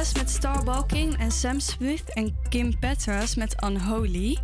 met Starbalking en Sam Smith en Kim Petras met Unholy.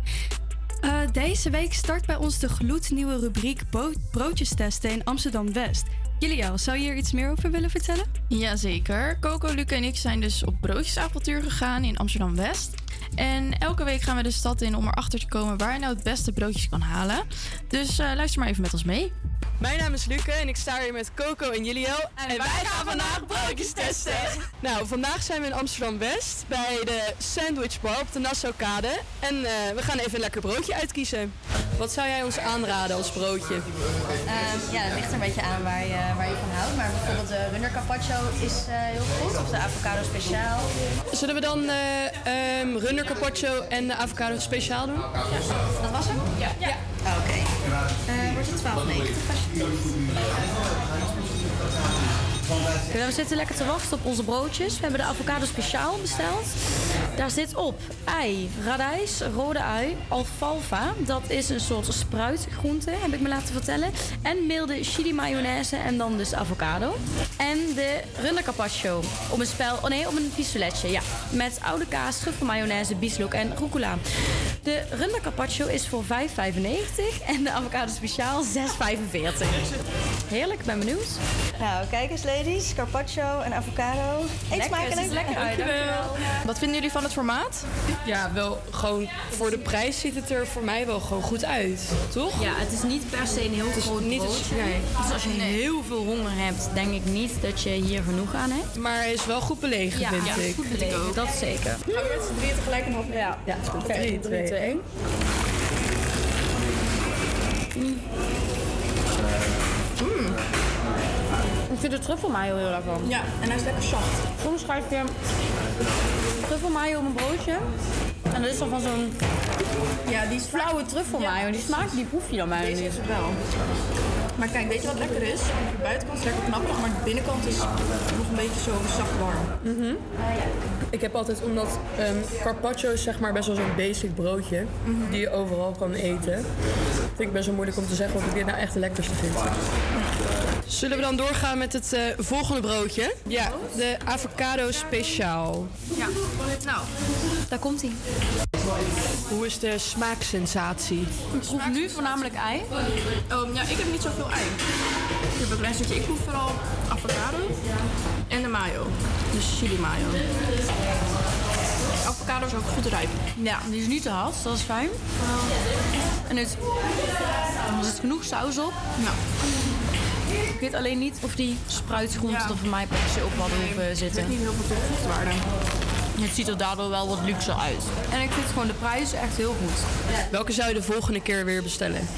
Eh, deze week start bij ons de gloednieuwe rubriek broodjes testen in Amsterdam-West. Juliel, zou je hier iets meer over willen vertellen? Jazeker. Coco, Luca en ik zijn dus op broodjesavontuur gegaan in Amsterdam-West. En elke week gaan we de stad in om erachter te komen waar je nou het beste broodjes kan halen. Dus eh, luister maar even met ons mee. Mijn naam is Luke en ik sta hier met Coco en Juliel. En, wij gaan vandaag broodjes testen. Nou, vandaag zijn we in Amsterdam-West bij de Sandwich Bar op de Nassaukade. En eh, we gaan even een lekker broodje uitkiezen. Wat zou jij ons aanraden als broodje? Ehm, ja, het ligt er een beetje aan waar je, waar je van houdt. Maar bijvoorbeeld de runner carpaccio is eh, heel goed. Of de avocado speciaal. Zullen we dan eh ehm, carpaccio en de avocado speciaal doen? Dat was hem? Ja. ja. Oké. Eh, wordt het 12,90 alsjeblieft. Oké, We zitten lekker te wachten op onze broodjes. We hebben de avocado speciaal besteld. Daar zit op ei, radijs, rode ui, alfalfa. Dat is een soort spruitgroente, heb ik me laten vertellen. En milde chili mayonaise en dan dus avocado. En de runde carpaccio. Op een spel, oh nee, op een pistoletje, ja. Met oude kaas, truffel mayonaise, bieslook en rucola. De runde carpaccio is voor 5,95 en de avocado speciaal 6,45. Heerlijk, ben benieuwd. Nou, kijk eens ladies. Carpaccio en avocado. Eet smakelijk. er lekker uit. Wat vinden jullie van het formaat? Ja, wel gewoon voor de prijs ziet het er voor mij wel gewoon goed uit, toch? Ja, het is niet per se een heel groot niet brood. een- nee. Dus als je heel veel honger hebt, denk ik niet dat je hier genoeg aan hebt. Maar hij is wel goed belegen, Ja, vind ja, ik. goed belegen, dat zeker. Gaan we met z'n drieën tegelijk een hap Ja, ja goed. 3, 2, 1. Ik vind de truffelmayo heel lekker. Ja, en hij is lekker zacht. Soms schrijf je truffelmayo op een broodje. En dat is dan van zo'n ja, die flauwe truffelmayo. Die smaak die proef je dan bijna Deze niet. is het wel. Maar kijk, weet je wat lekker is? De buitenkant is lekker knapperig, maar de binnenkant is nog een beetje zo zacht warm. Mhm. Ik heb altijd, omdat ehm, carpaccio is zeg maar best wel zo'n basic broodje die je overal kan eten. Vind ik best wel moeilijk om te zeggen of ik dit nou echt de lekkerste vind. Zullen we dan doorgaan met het eh, volgende broodje? Ja, de avocado speciaal. Ja, nou, daar komt hij. Hoe is de smaaksensatie? Ik proef nu voornamelijk ei. Oh, ja, ik heb niet zoveel ei. Ik heb een klein stukje. Ik proef vooral avocado en de mayo. Dus chili mayo. Avocado is ook goed rijp. Ja, die is niet te hard, dat is fijn. En het, er zit genoeg saus op. Ja. Ik weet alleen niet of die spruitgroenten er voor mij per se op hadden hoeven zitten. Ik weet niet heel veel toegevoegde waarde. Het ziet er daardoor wel wat luxer uit. En ik vind gewoon de prijs echt heel goed. Welke zou je de volgende keer weer bestellen?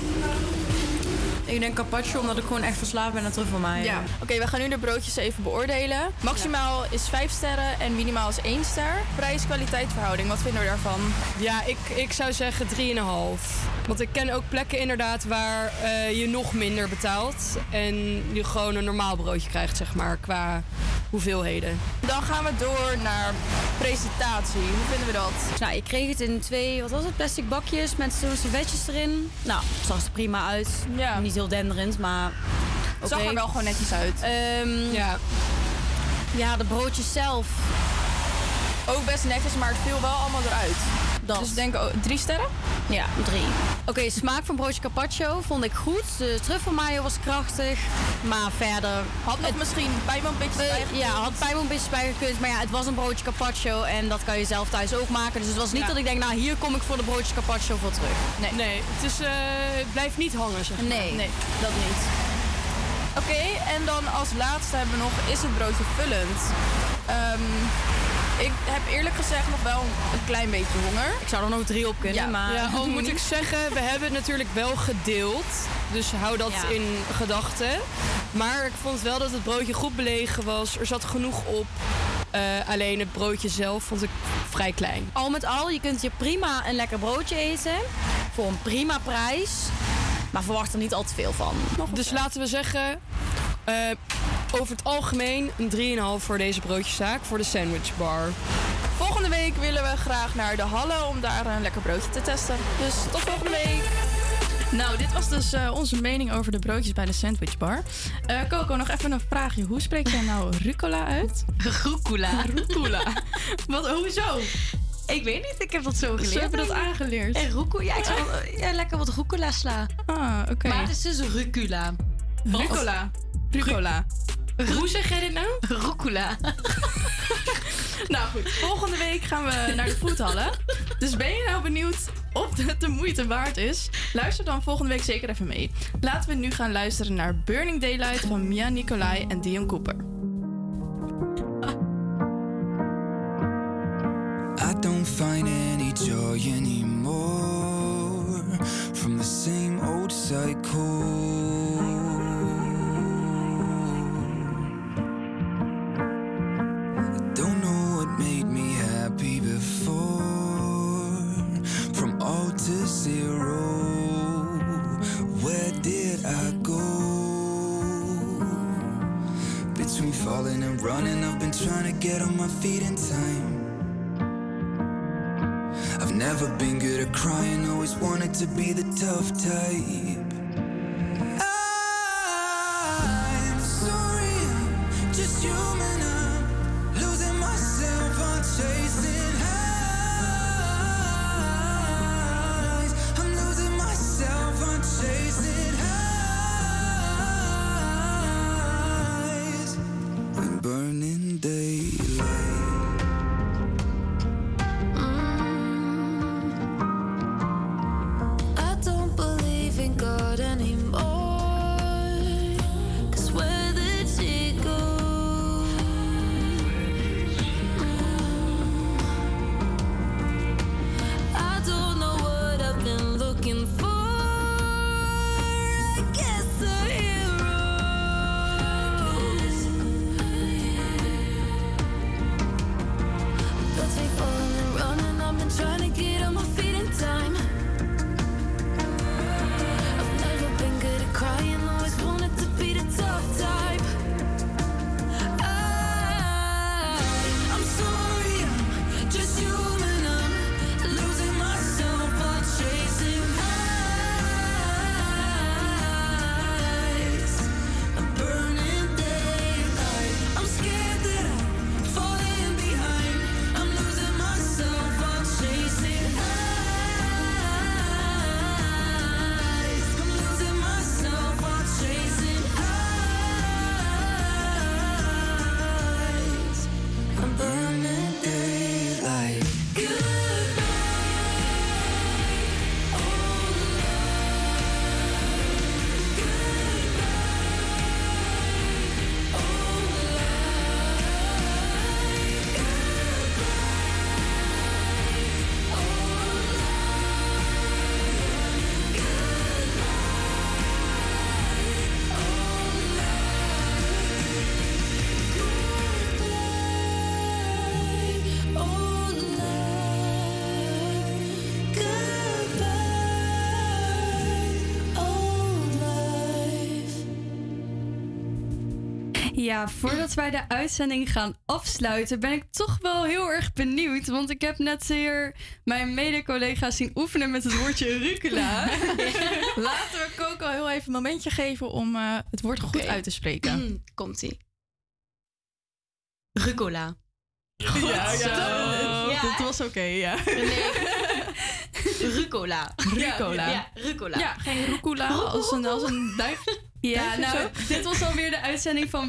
Ik denk carpaccio, omdat ik gewoon echt verslaafd ben aan truffelmayo. Ja. Oké, we gaan nu de broodjes even beoordelen. Maximaal is 5 sterren en minimaal is 1 ster. Prijs-kwaliteit verhouding, wat vinden we daarvan? Ja, ik, ik zou zeggen 3,5. Want ik ken ook plekken inderdaad waar eh, je nog minder betaalt. En je gewoon een normaal broodje krijgt, zeg maar, qua hoeveelheden. Dan gaan we door naar presentatie. Hoe vinden we dat? Nou, ik kreeg het in twee, wat was het, plastic bakjes met zo'n servetjes erin. Nou, zag er prima uit. Niet heel denderend, maar Het zag er wel gewoon netjes uit. Ehm, ja. ja, de broodjes zelf. ook best netjes, maar het viel wel allemaal eruit. Dus ik denk oh, drie sterren? Ja, drie. Oké, smaak van broodje carpaccio vond ik goed. De truffelmayo was krachtig. Maar verder... Had nog misschien pijnboompitjes Eh, bijgekund? Ja, had pijnboompitjes bijgekund. Maar ja, het was een broodje carpaccio. En dat kan je zelf thuis ook maken. Dus het was niet Ja. dat ik denk, nou hier kom ik voor de broodjes carpaccio voor terug. Nee. Nee, het is, eh, het blijft niet hangen, zeg maar. Nee. Nee, dat niet. Oké, en dan als laatste hebben we nog, is het broodje vullend? Ehm, ik heb eerlijk gezegd nog wel een klein beetje honger. Ik zou er nog drie op kunnen, Ja, maar... Ja, al moet ik *laughs* zeggen, we hebben het natuurlijk wel gedeeld. Dus hou dat Ja. in gedachten. Maar ik vond wel dat het broodje goed belegen was. Er zat genoeg op. Eh, alleen het broodje zelf vond ik vrij klein. Al met al, je kunt hier prima een lekker broodje eten. Voor een prima prijs. Maar verwacht er niet al te veel van. Dus laten we zeggen, eh, over het algemeen een 3,5 voor deze broodjeszaak voor de sandwich bar. Volgende week willen we graag naar de Halle om daar een lekker broodje te testen. Dus tot volgende week. Nou, dit was dus eh, onze mening over de broodjes bij de Sandwich Bar. Eh, Coco, nog even een vraagje. Hoe spreek jij nou rucola uit? Rucola. Rucola. *laughs* Wat, hoezo? Ik weet niet, ik heb dat zo geleerd. Zo hebben dat aangeleerd. En rucola, ja, ik zou eh, ja, lekker wat rucola sla. Ah, oké. Maar het is dus rucola. Rucola. Rucola. Hoe zeg jij dit nou? Rucola. *laughs* Nou goed, volgende week gaan we naar de voethallen. Dus ben je nou benieuwd of het de moeite waard is? Luister dan volgende week zeker even mee. Laten we nu gaan luisteren naar Burning Daylight van Mia Nicolai en Dion Cooper. I don't find any joy anymore from the same old cycle. To be the tough type. Ja, voordat wij de uitzending gaan afsluiten, ben ik toch wel heel erg benieuwd. Want ik heb net hier mijn mede-collega's zien oefenen met het woordje rucola. *laughs* Laten we Coco heel even een momentje geven om eh, het woord goed uit te spreken. Komt-ie. Rucola. Ja, ja. Ja, dit was oké, ja. *laughs* Rucola. Rucola. Ja, rucola. Ja, geen rucola als een, als een duif. *laughs* Ja, nou, dit was alweer de uitzending van